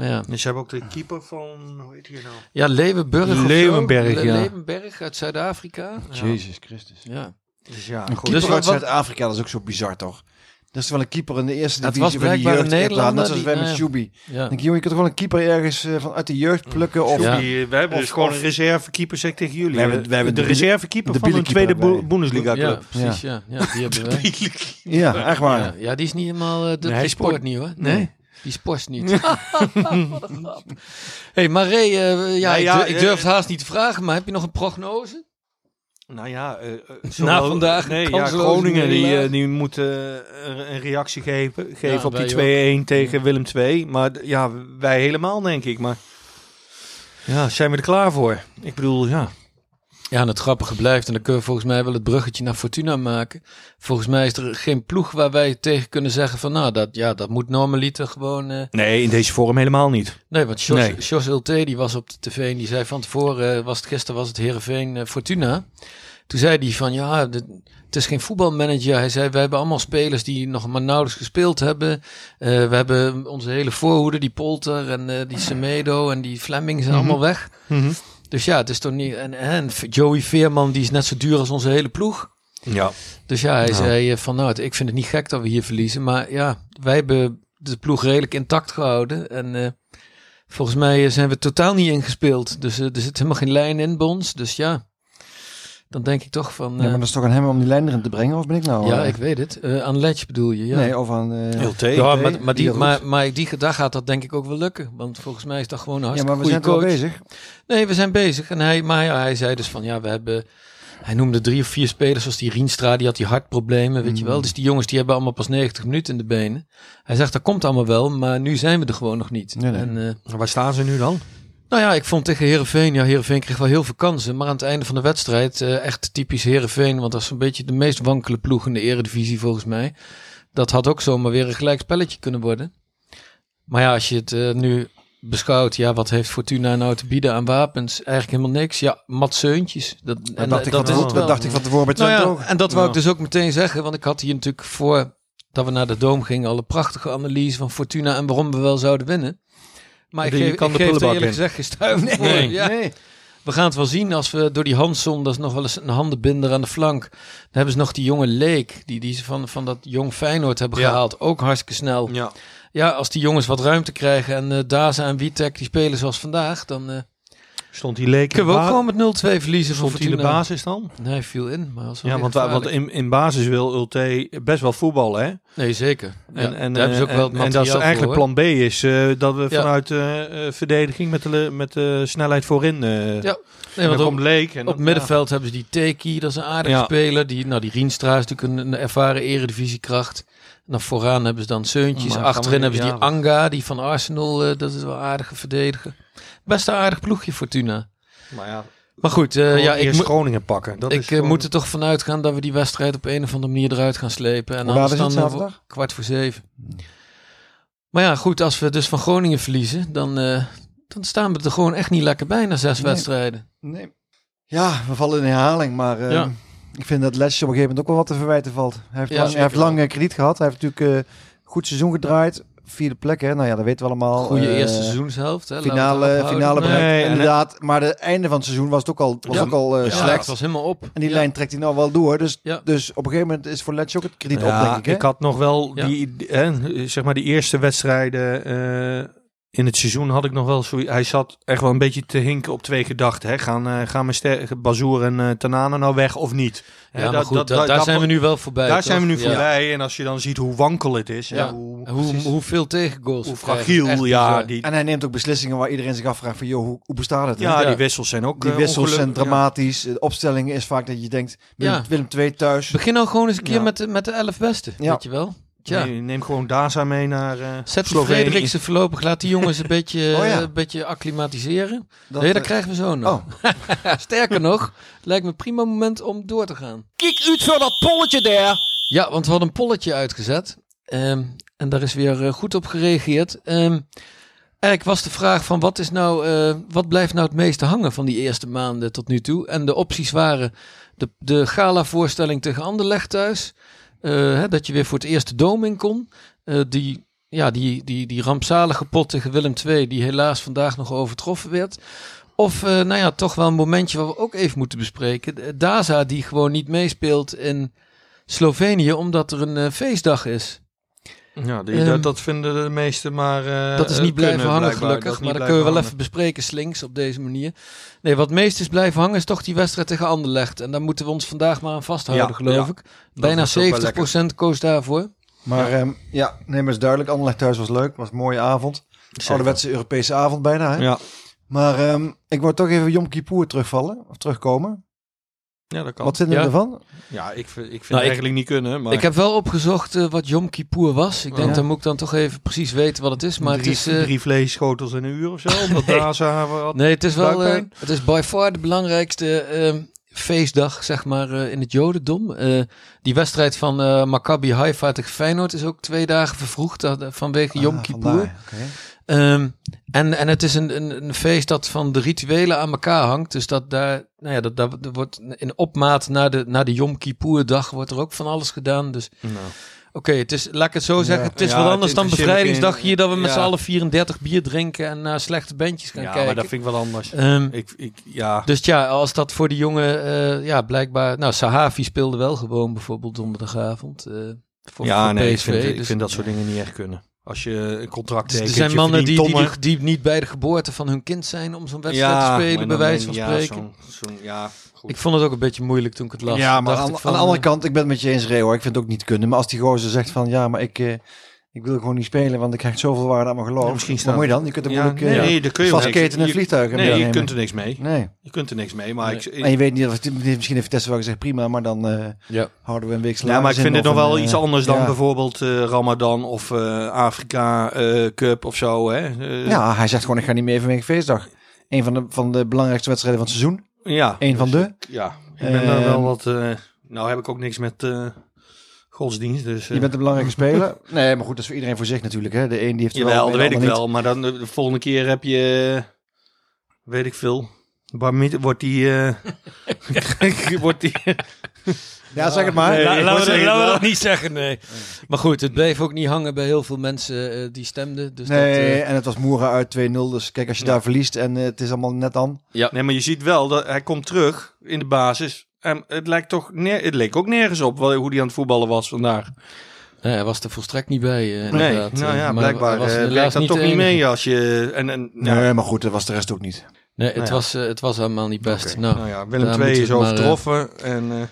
Ja, Dus ze hebben ook de keeper van, hoe heet hij nou? ja Leeuwenburg of zo. Leeuwenberg, Le- ja. Leeuwenberg uit Zuid-Afrika. Jezus Christus. Ja. Dus ja, Een goed. keeper Dus uit wat- Zuid-Afrika, dat is ook zo bizar toch? Dat is wel een keeper in de eerste divisie van de jeugd. een Net Nederlander zoals wij met ja. Shubi. ja. denk je, joh, je kunt toch wel een keeper ergens eh, van uit de jeugd plukken of... Ja. Die, we hebben Of- dus gewoon een reservekeeper, zeg ik tegen jullie. We hebben- we hebben de de- reservekeeper de van een Bielekeeper tweede Bo-. Bundesliga Ja, club. precies, ja. ja. die hebben wij. Ja, echt waar. Ja, ja, die is niet helemaal, uh, dat hij sport niet hoor. Nee. Die sport niet. Wat een grap. hey, Ray, eh, ja, Nou ik, ja, durf, ik durf eh, het haast niet te vragen, maar heb je nog een prognose? Nou ja, eh, eh, Na vandaag nee, ja, Groningen die, eh, die moeten eh, een reactie geven, geven Ja, op die wij 2-1 tegen Willem II. Maar ja, wij helemaal denk ik. Maar ja, zijn we er klaar voor? Ik bedoel, ja. Ja, en het grappige blijft, en dan kunnen we volgens mij wel het bruggetje naar Fortuna maken. Volgens mij is er geen ploeg waar wij tegen kunnen zeggen van, nou, dat, ja, dat moet normaliter gewoon... eh, Nee, in deze vorm helemaal niet. Nee, want Jos, Nee. Jos Ulte, die was op de tv en die zei van tevoren, eh, was het gisteren was het Heerenveen eh, Fortuna. Toen zei hij van, ja, het is geen voetbalmanager. Hij zei, wij hebben allemaal spelers die nog maar nauwelijks gespeeld hebben. We hebben onze hele voorhoede, die Polter en die Semedo en die Fleming zijn Mhm. allemaal weg. Dus ja, het is toch niet... En, en Joey Veerman, die is net zo duur als onze hele ploeg. Ja. Dus ja, hij zei eh, van nou, ik vind het niet gek dat we hier verliezen. Maar ja, wij hebben de ploeg redelijk intact gehouden. En eh, volgens mij eh, zijn we totaal niet ingespeeld. Dus er zit helemaal geen lijn in bij ons. Dus ja, dan denk ik toch van... Ja, eh, maar dat is toch aan hem om die lijn erin te brengen, of ben ik nou... ja, eh, ik weet het. Eh, aan Ledge bedoel je, ja. Nee, of aan... eh, Heel ja, maar, maar, die, maar, maar die, daar gaat dat denk ik ook wel lukken. Want volgens mij is dat gewoon een ja, hartstikke maar we zijn toch bezig? Nee, we zijn bezig. En hij, maar ja, hij zei dus van ja, we hebben. Hij noemde drie of vier spelers, zoals die Rienstra, die had die hartproblemen, weet je Mm. wel. Dus die jongens die hebben allemaal pas 90 minuten in de benen. Hij zegt dat komt allemaal wel, maar nu zijn we er gewoon nog niet. Nee, nee. En, eh, Waar staan ze nu dan? Nou ja, ik vond tegen Herenveen, ja, Herenveen kreeg wel heel veel kansen, maar aan het einde van de wedstrijd eh, echt typisch Herenveen, want dat is een beetje de meest wankele ploeg in de Eredivisie volgens mij. Dat had ook zomaar weer een gelijk spelletje kunnen worden. Maar ja, als je het eh, nu beschouwt, ja, wat heeft Fortuna nou te bieden aan wapens? Eigenlijk helemaal niks. Ja, mat zeuntjes. Dat, Dat dacht, ik, dat van, is het dat wel. dacht ik van tevoren bij Nou ja, en dat wou Ja. ik dus ook meteen zeggen, want ik had hier natuurlijk voor dat we naar de Doom gingen al een prachtige analyse van Fortuna en waarom we wel zouden winnen. Maar ik geef, kan ik de geef er eerlijk in. gezegd geen voor. Nee. Ja. Nee. We gaan het wel zien als we door die Hansson, dat is nog wel eens een handenbinder aan de flank. Dan hebben ze nog die jonge Leek, die, die ze van, van dat jong Feyenoord hebben Ja. gehaald. Ook hartstikke snel. Ja. Ja, als die jongens wat ruimte krijgen en eh Daza en Witek die spelen zoals vandaag, dan eh, Stond die leek kunnen we ook gewoon met 0-2 verliezen van Stond hij in de basis dan? Nee, viel in. Maar Ja, want, wa- want in, in basis wil Ulte best wel voetballen, hè? Nee, zeker. En, Ja, en, daar hebben ze ook eh, wel en, en dat is eigenlijk plan B is eh, dat we Ja. vanuit eh, verdediging met de, met de snelheid voorin. Ja. dan want komt Leek. En Op dan- middenveld hebben ze die Teki, dat is een aardige speler. Die, nou, die Rienstra is natuurlijk een, een ervaren eredivisiekracht. En dan vooraan hebben ze dan Seuntjes. Achterin hebben ze die Anga, die van Arsenal. dat is wel aardige verdediger. Best een aardig ploegje, Fortuna. Maar ja, Maar goed, eh, gewoon ja, ik, moet- Groningen pakken. Dat is ik eh, gewoon- moet er toch vanuit gaan dat we die wedstrijd op een of andere manier eruit gaan slepen. En is het dan eh, kwart voor zeven. Maar ja, goed, als we dus van Groningen verliezen, dan, eh, dan staan we er gewoon echt niet lekker bij na zes Nee. wedstrijden. Nee. Ja, we vallen in herhaling, maar eh, Ja. ik vind dat Letch op een gegeven moment ook wel wat te verwijten valt. Hij heeft Ja, lang, hij zeker heeft lang eh, krediet gehad. Hij heeft natuurlijk goed seizoen gedraaid. Vierde plek, hè. Nou ja, dat weten we allemaal. Goede Eh, eerste seizoenshelft. Hè, Finale, finale Nee, bereikt, en- inderdaad. Maar het einde van het seizoen was het ook al, was Ja. ook al eh, Ja, slecht. het was helemaal op. En die Ja. lijn trekt hij nou wel door. Dus, Ja. dus op een gegeven moment is voor Letch ook het krediet ja, op, denk ik. Hè? had nog wel Ja. die, die- hè, zeg maar die eerste wedstrijden eh, in het seizoen had ik nog wel zo. Hij zat echt wel een beetje te hinken op twee gedachten. Hè. Gaan, eh, gaan mijn Bazoer en eh Tanana nou weg of niet? Ja, maar dat- goed, da- daar zijn we nu wel voorbij. Daar zijn we nu? Ja. voorbij. En als je dan ziet hoe wankel het is. Ja. Ja. Hoe, Hoe, hoeveel tegengoals hoe fragiel. Echt Ja, die, En hij neemt ook beslissingen waar iedereen zich afvraagt van, joh, hoe, hoe bestaat het? ja, Ja. die wissels zijn ook Die eh, wissels zijn. Ja. dramatisch. De opstelling is vaak dat je denkt, Willem, Ja. Willem II thuis. Begin nou gewoon eens een keer Ja. met, de, met de elf beste, Ja. weet je wel. Nee, neem gewoon Daza mee naar eh Zet Slovenië. Frederiksen voorlopig, laat die jongens een beetje, Oh ja. een beetje acclimatiseren. Dat, nee, dat eh, krijgen we zo nog. Oh, Sterker nog, lijkt me een prima moment om door te gaan. Kijk uit voor dat polletje daar. Ja, want we hadden een polletje uitgezet. Ehm, en daar is weer eh, goed op gereageerd. Ehm eigenlijk was de vraag van wat, is nou, eh, wat blijft nou het meeste hangen van die eerste maanden tot nu toe? En de opties waren de, de gala-voorstelling tegen Anderlecht thuis. Eh, hè, dat je weer voor het eerst de Dome in kon. Eh, die, ja, die, die, die rampzalige pot tegen Willem II, die helaas vandaag nog overtroffen werd. Of, eh, nou ja, toch wel een momentje wat we ook even moeten bespreken. Daza die gewoon niet meespeelt in Slovenië, omdat er een feestdag is. Ja, die, Ehm, dat, dat vinden de meesten maar. eh, dat is niet blijven hangen gelukkig, Dat maar dat kunnen we wel even bespreken slinks op deze manier. Nee, wat het meest is blijven hangen is toch die wedstrijd tegen Anderlecht. En daar moeten we ons vandaag maar aan vasthouden, Ja, geloof ja. ik. Bijna was ook wel 70% koos daarvoor. maar ja, ja nee, maar is duidelijk. Anderlecht thuis was leuk. was een mooie avond. Ouderwetse Europese avond bijna. Hè? Ja. Maar ehm, ik wou toch even Yom Kippur terugvallen. Of terugkomen. Ja, dat kan. Wat vinden Ja. we ervan? Ja, ik, vind- ik vind Nou, ik- eigenlijk niet kunnen. Maar Ik heb wel opgezocht eh, wat Yom Kippur was. Ik denk, Ja. dan moet ik dan toch even precies weten wat het is. Maar drie, het is... eh, drie vleesschotels in een uur of zo. Omdat Daza had. Nee, het is wel. eh, het is by far de belangrijkste ehm, feestdag, zeg maar, eh, in het Jodendom. Eh, die wedstrijd van eh Maccabi Haifa tegen Feyenoord is ook twee dagen vervroegd vanwege Yom Ah, Kippur. vandaar, oké. Ehm, en, en het is een, een, een feest dat van de rituelen aan elkaar hangt. Dus dat daar, nou ja, dat, dat, er wordt in opmaat naar de, naar de Yom Kippur dag wordt er ook van alles gedaan. Dus Nou. oké, het is, laat ik het zo zeggen, het is Ja, wat anders dan bevrijdingsdag hier dat we met ja. z'n allen 34 bier drinken en naar slechte bandjes gaan Ja, kijken. maar dat vind ik wel anders. Ehm, Ik, ik, ja, dus ja, als dat voor de jongen, eh, ja, blijkbaar. Nou, Sahavi speelde wel gewoon bijvoorbeeld donderdagavond. eh voor, ja voor nee, ik vind, ik dus- vind dat soort dingen niet echt kunnen. Als je een contract Dus er tekent, zijn mannen die, die, die, niet bij de geboorte van hun kind zijn om zo'n wedstrijd ja, te spelen, bij wijze van ja, spreken. zo'n- zo'n- ja, goed. ik vond het ook een beetje moeilijk toen ik het las. Ja, maar Dacht aan, ik van, aan de andere kant, ik ben het met je eens, Reo. hoor. Ik vind het ook niet kunnen. Maar als die gozer zegt van, ja, maar ik, eh, ik wil gewoon niet spelen, want ik krijg zoveel waarde aan mijn geloof. Ja, misschien staat- moet je dan? Je kunt er Ja, moeilijk nee, eh, nee, daar kun je vastketen in vliegtuigen. Nee, je kunt er niks mee. Nee. Je kunt er niks mee, maar Nee. ik... En je weet niet, of het- misschien heeft Tessa wel gezegd, prima, maar dan eh, Ja. houden we een week Ja, maar ik in vind of nog wel een, iets eh, anders dan ja. bijvoorbeeld Ramadan of Afrika Cup of zo. Hè? Ja, hij zegt gewoon, ik ga niet meer vanwege feestdag. Een van de, van de belangrijkste wedstrijden van het seizoen. ja. Een van de. Ja, ik ben daar Ehm, wel wat... nou heb ik ook niks met godsdienst, dus... eh, Je bent een belangrijke speler. Nee, maar goed, dat is voor iedereen voor zich natuurlijk. Hè. De een die heeft Jawel, wel, dat de weet ik wel. Maar dan eh, de volgende keer heb je... eh, weet ik veel. Bar mit- wordt die... eh, wordt die... Ja, zeg het maar. Nee, laten we, dat niet zeggen, nee. Maar goed, het bleef ook niet hangen bij heel veel mensen eh, die stemden. Dus Nee, dat, eh, en het was Moera uit 2-0. Dus kijk, als je daar verliest en eh, het is allemaal net dan. Nee, maar je ziet wel dat hij komt terug in de basis. En het lijkt toch neer, het leek ook nergens op wel- hoe hij aan het voetballen was vandaag. nee, hij was er volstrekt niet bij. eh, Nee, inderdaad. nou ja, Eh, maar blijkbaar hij was eh, werkt dat toch niet mee als je... En, en, ja, Nee, maar goed, dat was de rest ook niet. Nee, het, Nou ja. was, het was helemaal niet best. Nou, nou ja, Willem II is overtroffen. en eh,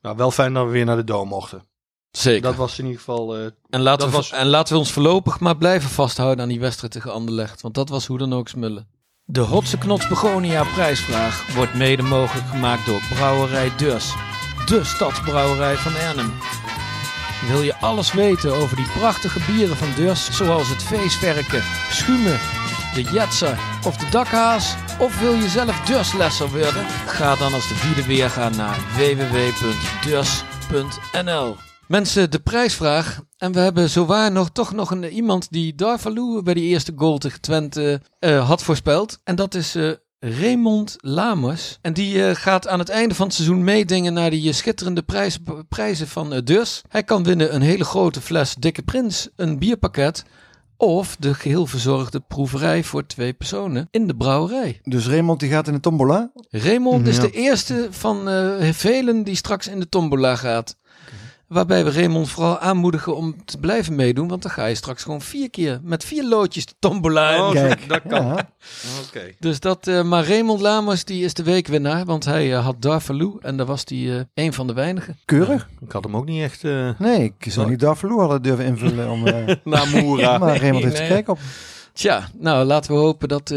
nou, wel fijn dat we weer naar de Dome mochten. Zeker. Dat was in ieder geval... eh, en, laten dat we, was- en laten we ons voorlopig maar blijven vasthouden aan die wedstrijd tegen Anderlecht. Want dat was hoe dan ook smullen. De Hotse Knots Begonia prijsvraag wordt mede mogelijk gemaakt door Brouwerij Dus. De stadsbrouwerij van Arnhem. Wil je alles weten over die prachtige bieren van Dus, zoals het feestwerken, schuimen, de jetser of de dakhaas? Of wil je zelf Durslesser worden? Ga dan als de vierde weerga naar www.durs.nl. Mensen, de prijsvraag. En we hebben zowaar nog toch nog een, iemand die Darvalu bij die eerste goal tegen Twente eh, had voorspeld. En dat is eh, Raymond Lamers. En die eh, gaat aan het einde van het seizoen meedingen naar die schitterende prijs, prijzen van Dus. Hij kan winnen een hele grote fles Dikke Prins, een bierpakket. Of de geheel verzorgde proeverij voor twee personen in de brouwerij. Dus Raymond die gaat in de tombola. Raymond is Ja. de eerste van eh, velen die straks in de tombola gaat. Waarbij we Raymond vooral aanmoedigen om te blijven meedoen. Want dan ga je straks gewoon vier keer met vier loodjes de tombola in. Oh, Kijk. dat kan. Ja. Oké. Dus dat, eh, maar Raymond Lamers die is de weekwinnaar. Want hij eh, had Darvalu en daar was hij eh, een van de weinigen. Keurig. Ik had hem ook niet echt... eh, Nee, ik zou niet Darvalu hadden durven invullen. Om, eh, Namoera. maar Raymond heeft er Nee. op. Tja, nou laten we hopen dat,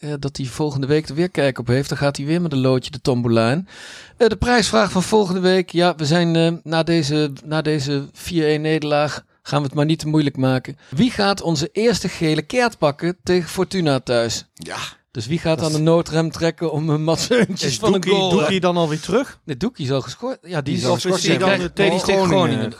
eh, dat hij volgende week er weer kijk op heeft. Dan gaat hij weer met een loodje de tombola in. Eh, de prijsvraag van volgende week. Ja, we zijn eh, na deze, na deze 4-1 nederlaag. Gaan we het maar niet te moeilijk maken. Wie gaat onze eerste gele kaart pakken tegen Fortuna thuis? Ja. Dus wie gaat aan de noodrem trekken om een matseuntjes Is van een Doekie, goal? Doekie dan alweer terug? Nee, Doekie is al geschorst. Ja, die, Die is is al geschorst, die is tegen Groningen.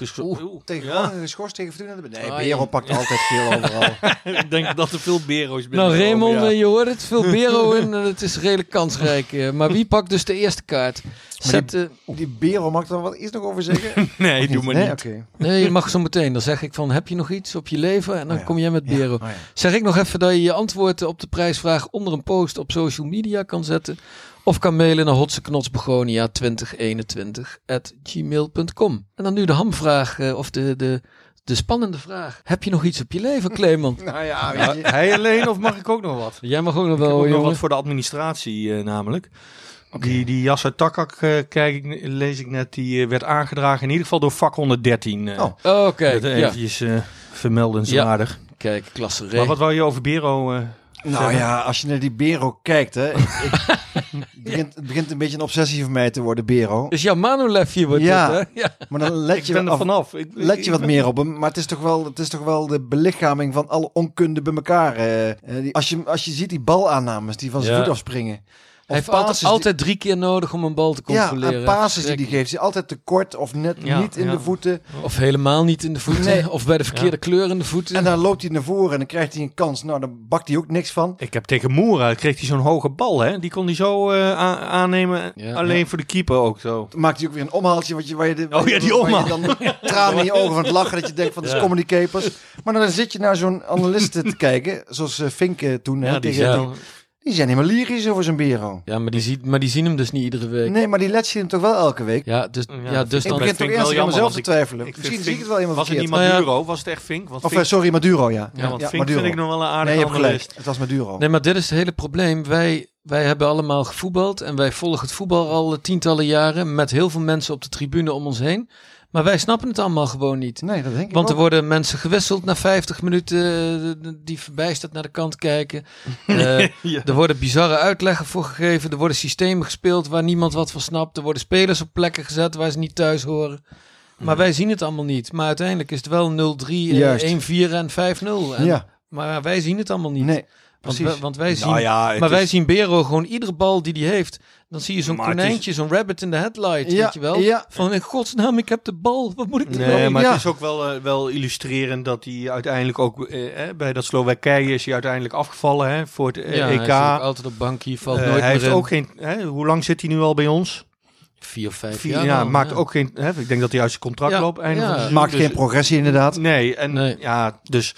Tegen. Groningen geschorst tegen Fortuna. Nee, Ah, Bero ja. pakt altijd geel overal. Ik denk dat er veel bero's Nou, Raymond, ja. eh, je hoort het. Veel Bero in. het is redelijk kansrijk. eh. maar wie pakt dus de eerste kaart? Zet, eh, Die Bero mag er wat eerst nog over zeggen? Nee, doe maar nee? niet. Oké. nee, je mag zo meteen. Dan zeg ik van, heb je nog iets op je leven? En dan Oh ja. kom jij met Bero. Oh ja. Zeg ik nog even dat je je antwoorden op de prijsvraag onder een post op social media kan zetten. Of kan mailen naar hotseknotsbegonia 2021 at gmail.com. En dan nu de hamvraag, eh, of de, de, de spannende vraag. Heb je nog iets op je leven, Clement? Nou ja, hij alleen of mag ik ook nog wat? Jij mag ook nog Ik heb wel, ook nog wat voor de administratie eh, namelijk. Die, die Yasser Takak, eh, kijk ik, lees ik net, die eh, werd aangedragen in ieder geval door vak 113. eh Oh. Oké, dat ja. eventjes eh, vermeldenswaardig. Kijk, klasse Maar wat wou je over Bero? Nou ja, als je naar die Bero kijkt, hè. ik, het, begint, het begint een beetje een obsessie van mij te worden, Bero. Dus jouw Manolefje wordt Ja. het, hè? Ja. Maar dan let ik je, er af- vanaf. Ik, let ik- je wat meer op hem. Maar het is toch wel, het is toch wel de belichaming van alle onkunde bij elkaar. eh. Eh, die- als, je, als je ziet die balaannames die van zijn Ja. voet afspringen. Hij heeft altijd, altijd drie keer nodig om een bal te controleren. Ja, en passes die hij geeft. Die altijd te kort of net Ja, niet in ja. de voeten. Of helemaal niet in de voeten. Nee. Of bij de verkeerde kleur in de voeten. En dan loopt hij naar voren en dan krijgt hij een kans. Nou, dan bakt hij ook niks van. Ik heb tegen Moera, kreeg hij zo'n hoge bal, hè? Die kon hij zo eh, aannemen. Ja. alleen voor de keeper ook zo. Dan maakt hij ook weer een omhaaltje. Wat je, waar je de, Oh ja, die omhaal. dan tranen in je ogen van het lachen. Dat je denkt van, dat is Ja. comedy capers. Maar dan zit je naar zo'n analist te kijken. Zoals eh, Fink eh, toen. hè, Ja, die tegen, die zijn helemaal lyrisch over zijn Bero. Ja, maar die, ziet, maar die zien hem dus niet iedere week. Nee, maar die let je hem toch wel elke week? Ja, dus, Ja, ja, dus Ik dan... begin toch ik eerst wel aan mezelf jammer, te twijfelen. ik Misschien zie Fink- ik het wel helemaal Was het verkeerd. niet Nou ja. Maduro? Was het echt Fink? Want Of Fink, eh, sorry, Maduro, ja. ja, want Fink Maduro. vind ik nog wel een Nee, aardige je hebt gelijk. analist. Het was Maduro. Nee, maar dit is het hele probleem. Wij, wij hebben allemaal gevoetbald en wij volgen het voetbal al tientallen jaren met heel veel mensen op de tribune om ons heen. Maar wij snappen het allemaal gewoon niet. Nee, dat denk ik Want er ook. worden mensen gewisseld na 50 minuten eh, die verbijsterd naar de kant kijken. Eh, Ja. Er worden bizarre uitleggen voor gegeven. Er worden systemen gespeeld waar niemand wat van snapt. Er worden spelers op plekken gezet waar ze niet thuis horen. Maar wij zien het allemaal niet. Maar uiteindelijk is het wel 0-3, eh, Juist. 1-4 en 5-0. En- Ja, Maar wij zien het allemaal niet. nee, want, want wij zien, Nou ja, het maar wij zien Bero gewoon iedere bal die hij heeft. Dan zie je zo'n het is- konijntje, zo'n rabbit in de headlight. Ja, weet je wel? ja. Van in godsnaam, ik heb de bal. Wat moet ik doen? Nee, maar Ja. het is ook wel, eh, wel illustrerend dat hij uiteindelijk ook eh, eh, bij dat Slowakije is hij uiteindelijk afgevallen hè, voor het eh, ja, hij EK. zit ook altijd op bankje, valt Eh, nooit hij meer heeft in. ook geen. Hè, hoe lang zit hij nu al bij ons? Vier of vijf Vier, jaar. ja, maakt ja. ook geen. Hè, ik denk dat hij uit zijn contract Ja, loopt. Einde van Maakt dus- geen progressie inderdaad. Nee, en Nee. ja, dus.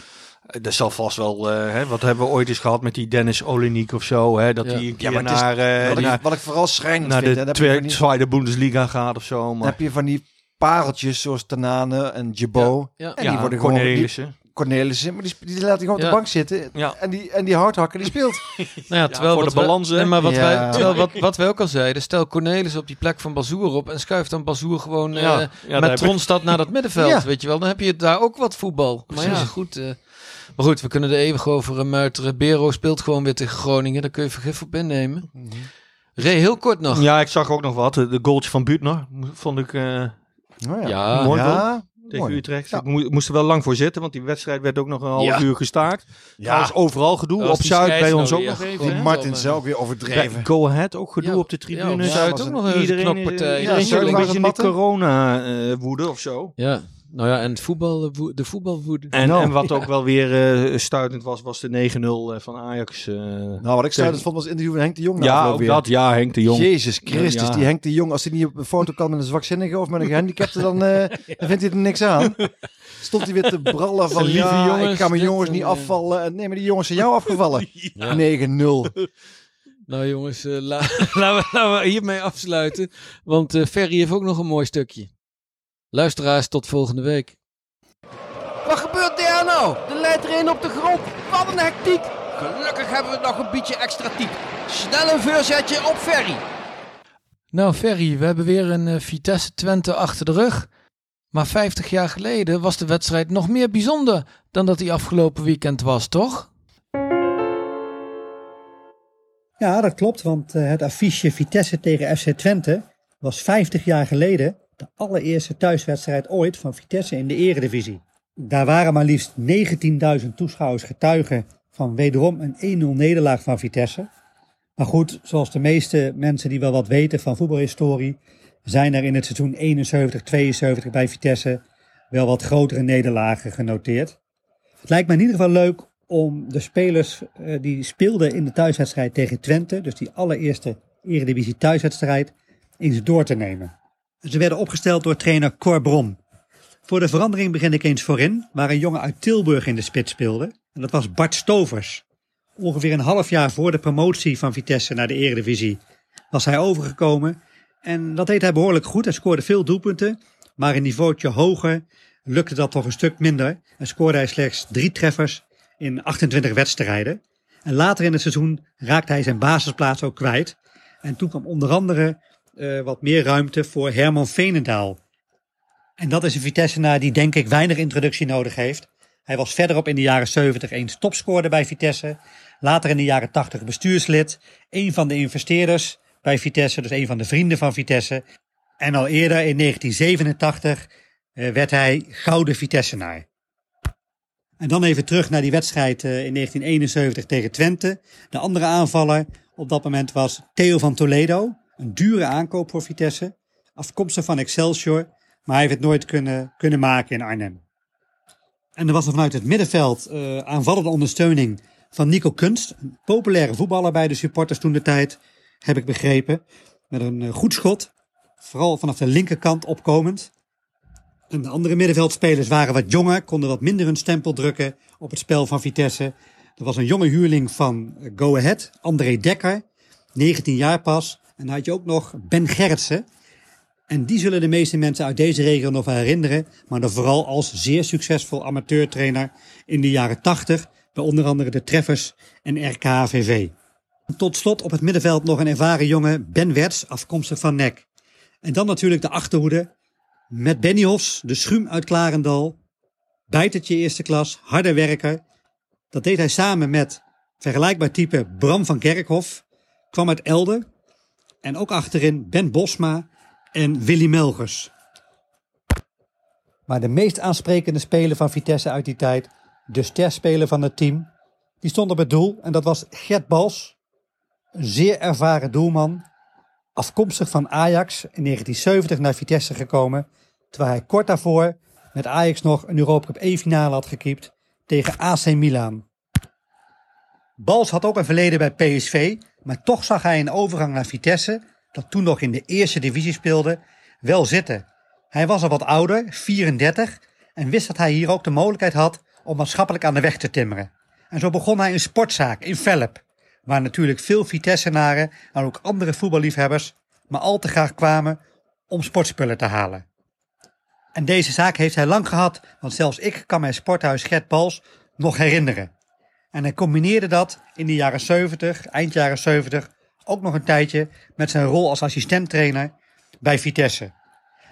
Eh, Dat zal vast wel, eh, hè, wat hebben we ooit eens gehad met die Dennis Olenik of zo, hè, dat Ja. hij een Ja, naar, eh, Wat ik, naar, wat ik vooral schrijnend naar vind, hè, de tweede, die, tweede Bundesliga gaat of zo. dan Maar, heb je van die pareltjes zoals Tanane en Jebo. Ja. En ja, die worden gewoon, die, Cornelissen. Cornelissen, maar die, die laat hij gewoon op de bank zitten. Ja. En die, en die hardhakker, die speelt. Nou ja, terwijl voor wat de wij- balans, hè? nee, maar wat, Ja. wij, terwijl wat, wat wij ook al zeiden, stel Cornelis op die plek van Bazoer op en schuift dan Bazoer gewoon eh, daar met Tronstad naar dat middenveld, Ja. weet je wel. Dan heb je daar ook wat voetbal. Maar ja, goed. eh, maar goed, we kunnen er eeuwig over uh, muiteren. Bero speelt gewoon weer tegen Groningen, daar kun je vergif op innemen. Ray, heel kort nog. Ja, ik zag ook nog wat. De goaltje van Buutner vond ik eh, Oh ja. Ja, mooi ja. tegen mooi. Utrecht. Ja. Ik moe- moest er wel lang voor zitten, want die wedstrijd werd ook nog een half Ja. uur gestaakt. Ja, Trouwens, overal gedoe. Was Op Zuid bij ons ook nog even. hè? Martin ook weer overdreven. Bij Go Ahead ook gedoe Ja, op de ja, tribune. Zuid was ook nog een Iedereen knokpartij. ja, Zuid een beetje in de corona-woede of zo. Ja, nou ja, en het voetbal, eh, de voetbalwoede. En, Nou. en wat ook wel weer eh, stuitend was, was de 9-0 van Ajax. eh. Nou, wat ik stuitend vond was het interview van Henk de Jong. ja, ook weer. dat. Ja, Henk de Jong. Jezus Christus, Ja. die Henk de Jong, als hij niet op een foto kan met een zwakzinnige of met een gehandicapte, dan, eh, dan vindt hij er niks aan. Stond hij weer te brallen van, Lieve ja, jongens, ik ga mijn jongens niet en, eh, afvallen. En Nee, maar die jongens zijn jou afgevallen. Ja. 9-0. Nou jongens, eh, la- laten, we, laten we hiermee afsluiten. Want eh, Ferry heeft ook nog een mooi stukje. Luisteraars, tot volgende week. Wat gebeurt daar nou? De leidt erin op de grond. Wat een hectiek. Gelukkig hebben we nog een beetje extra type. Snel een voorzetje op Ferry. Nou Ferry, we hebben weer een eh, Vitesse Twente achter de rug. Maar 50 jaar geleden was de wedstrijd nog meer bijzonder dan dat die afgelopen weekend was, toch? Ja, dat klopt, want eh, het affiche Vitesse tegen FC Twente was 50 jaar geleden de allereerste thuiswedstrijd ooit van Vitesse in de eredivisie. Daar waren maar liefst 19.000 toeschouwers getuigen van wederom een 1-0 nederlaag van Vitesse. Maar goed, zoals de meeste mensen die wel wat weten van voetbalhistorie, zijn er in het seizoen 71-72 bij Vitesse wel wat grotere nederlagen genoteerd. Het lijkt me in ieder geval leuk om de spelers eh, die speelden in de thuiswedstrijd tegen Twente, dus die allereerste Eredivisie thuiswedstrijd, eens door te nemen. Ze werden opgesteld door trainer Cor Brom. Voor de verandering begin ik eens voorin, waar een jongen uit Tilburg in de spits speelde. En dat was Bart Stovers. Ongeveer een half jaar voor de promotie van Vitesse naar de Eredivisie was hij overgekomen. En dat deed hij behoorlijk goed. Hij scoorde veel doelpunten, maar een niveautje hoger lukte dat toch een stuk minder. En scoorde hij slechts drie treffers in 28 wedstrijden. En later in het seizoen raakte hij zijn basisplaats ook kwijt. En toen kwam onder andere eh, wat meer ruimte voor Herman Veenendaal. En dat is een Vitessenaar die denk ik weinig introductie nodig heeft. Hij was verderop in de jaren 70 eens topscorer bij Vitesse. Later in de jaren 80 bestuurslid. Een van de investeerders bij Vitesse, dus een van de vrienden van Vitesse. En al eerder in 1987 eh, werd hij gouden Vitessenaar. En dan even terug naar die wedstrijd eh, in 1971 tegen Twente. De andere aanvaller op dat moment was Theo van Toledo. Een dure aankoop voor Vitesse. Afkomstig van Excelsior. Maar hij heeft het nooit kunnen, kunnen maken in Arnhem. En er was er vanuit het middenveld eh, aanvallende ondersteuning van Nico Kunst. Een populaire voetballer bij de supporters toen de tijd, heb ik begrepen. Met een eh, goed schot. Vooral vanaf de linkerkant opkomend. En de andere middenveldspelers waren wat jonger, konden wat minder hun stempel drukken op het spel van Vitesse. Er was een jonge huurling van eh, Go Ahead, André Dekker, 19 jaar pas. En dan had je ook nog Ben Gerritsen. En die zullen de meeste mensen uit deze regio nog herinneren, maar dan vooral als zeer succesvol amateurtrainer in de jaren 80, bij onder andere de Treffers en RKHVV. Tot slot op het middenveld nog een ervaren jongen, Ben Werts, afkomstig van NEC. En dan natuurlijk de achterhoede, met Benny Hofs, de schuim uit Klarendal. Bijtertje eerste klas, harde werker. Dat deed hij samen met vergelijkbaar type Bram van Kerkhof. Kwam uit Elden. En ook achterin Ben Bosma en Willy Melgers. Maar de meest aansprekende speler van Vitesse uit die tijd, de sterspeler van het team, die stond op het doel. En dat was Gert Bals, een zeer ervaren doelman. Afkomstig van Ajax in 1970 naar Vitesse gekomen. Terwijl hij kort daarvoor met Ajax nog een Europa Cup E-finale had gekiept tegen AC Milan. Bals had ook een verleden bij PSV, maar toch zag hij een overgang naar Vitesse, dat toen nog in de eerste divisie speelde, wel zitten. Hij was al wat ouder, 34, en wist dat hij hier ook de mogelijkheid had om maatschappelijk aan de weg te timmeren. En zo begon hij een sportzaak in Velp, waar natuurlijk veel Vitessenaren en ook andere voetballiefhebbers maar al te graag kwamen om sportspullen te halen. En deze zaak heeft hij lang gehad, want zelfs ik kan mij sporthuis Gert Bals nog herinneren. En hij combineerde dat in de jaren 70, eind jaren 70, ook nog een tijdje met zijn rol als assistenttrainer bij Vitesse.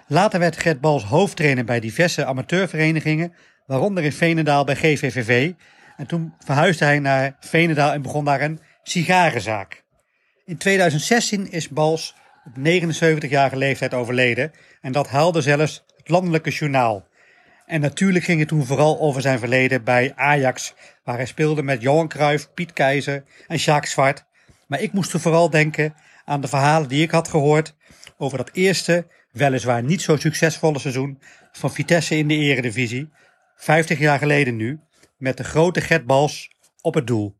Later werd Gert Bals hoofdtrainer bij diverse amateurverenigingen, waaronder in Veenendaal bij GVVV. En toen verhuisde hij naar Veenendaal en begon daar een sigarenzaak. In 2016 is Bals op 79-jarige leeftijd overleden en dat haalde zelfs het landelijke journaal. En natuurlijk ging het toen vooral over zijn verleden bij Ajax, waar hij speelde met Johan Cruijff, Piet Keizer en Jacques Zwart. Maar ik moest er vooral denken aan de verhalen die ik had gehoord over dat eerste, weliswaar niet zo succesvolle seizoen van Vitesse in de eredivisie. 50 jaar geleden nu, met de grote Gert Bals op het doel.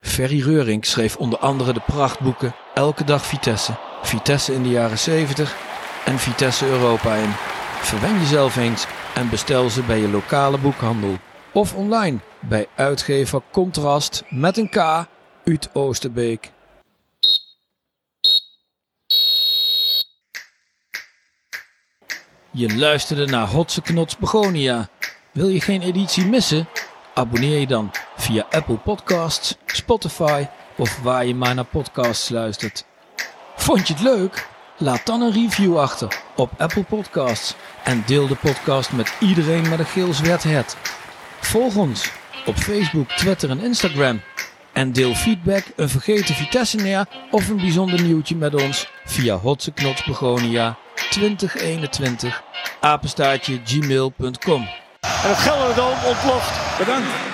Ferry Reurink schreef onder andere de prachtboeken Elke dag Vitesse, Vitesse in de jaren 70 en Vitesse Europa in. Verwen jezelf eens en bestel ze bij je lokale boekhandel. Of online bij uitgever Contrast met een K uit Oosterbeek. Je luisterde naar Hotse Knots Begonia. Wil je geen editie missen? Abonneer je dan via Apple Podcasts, Spotify of waar je maar naar podcasts luistert. Vond je het leuk? Laat dan een review achter op Apple Podcasts en deel de podcast met iedereen met een geel zwart het. Volg ons op Facebook, Twitter en Instagram. En deel feedback, een vergeten Vitesse neer of een bijzonder nieuwtje met ons via Hotse Knots Begonia 2021 apenstaartje gmail.com. En het Gelderdoom ontploft. Bedankt.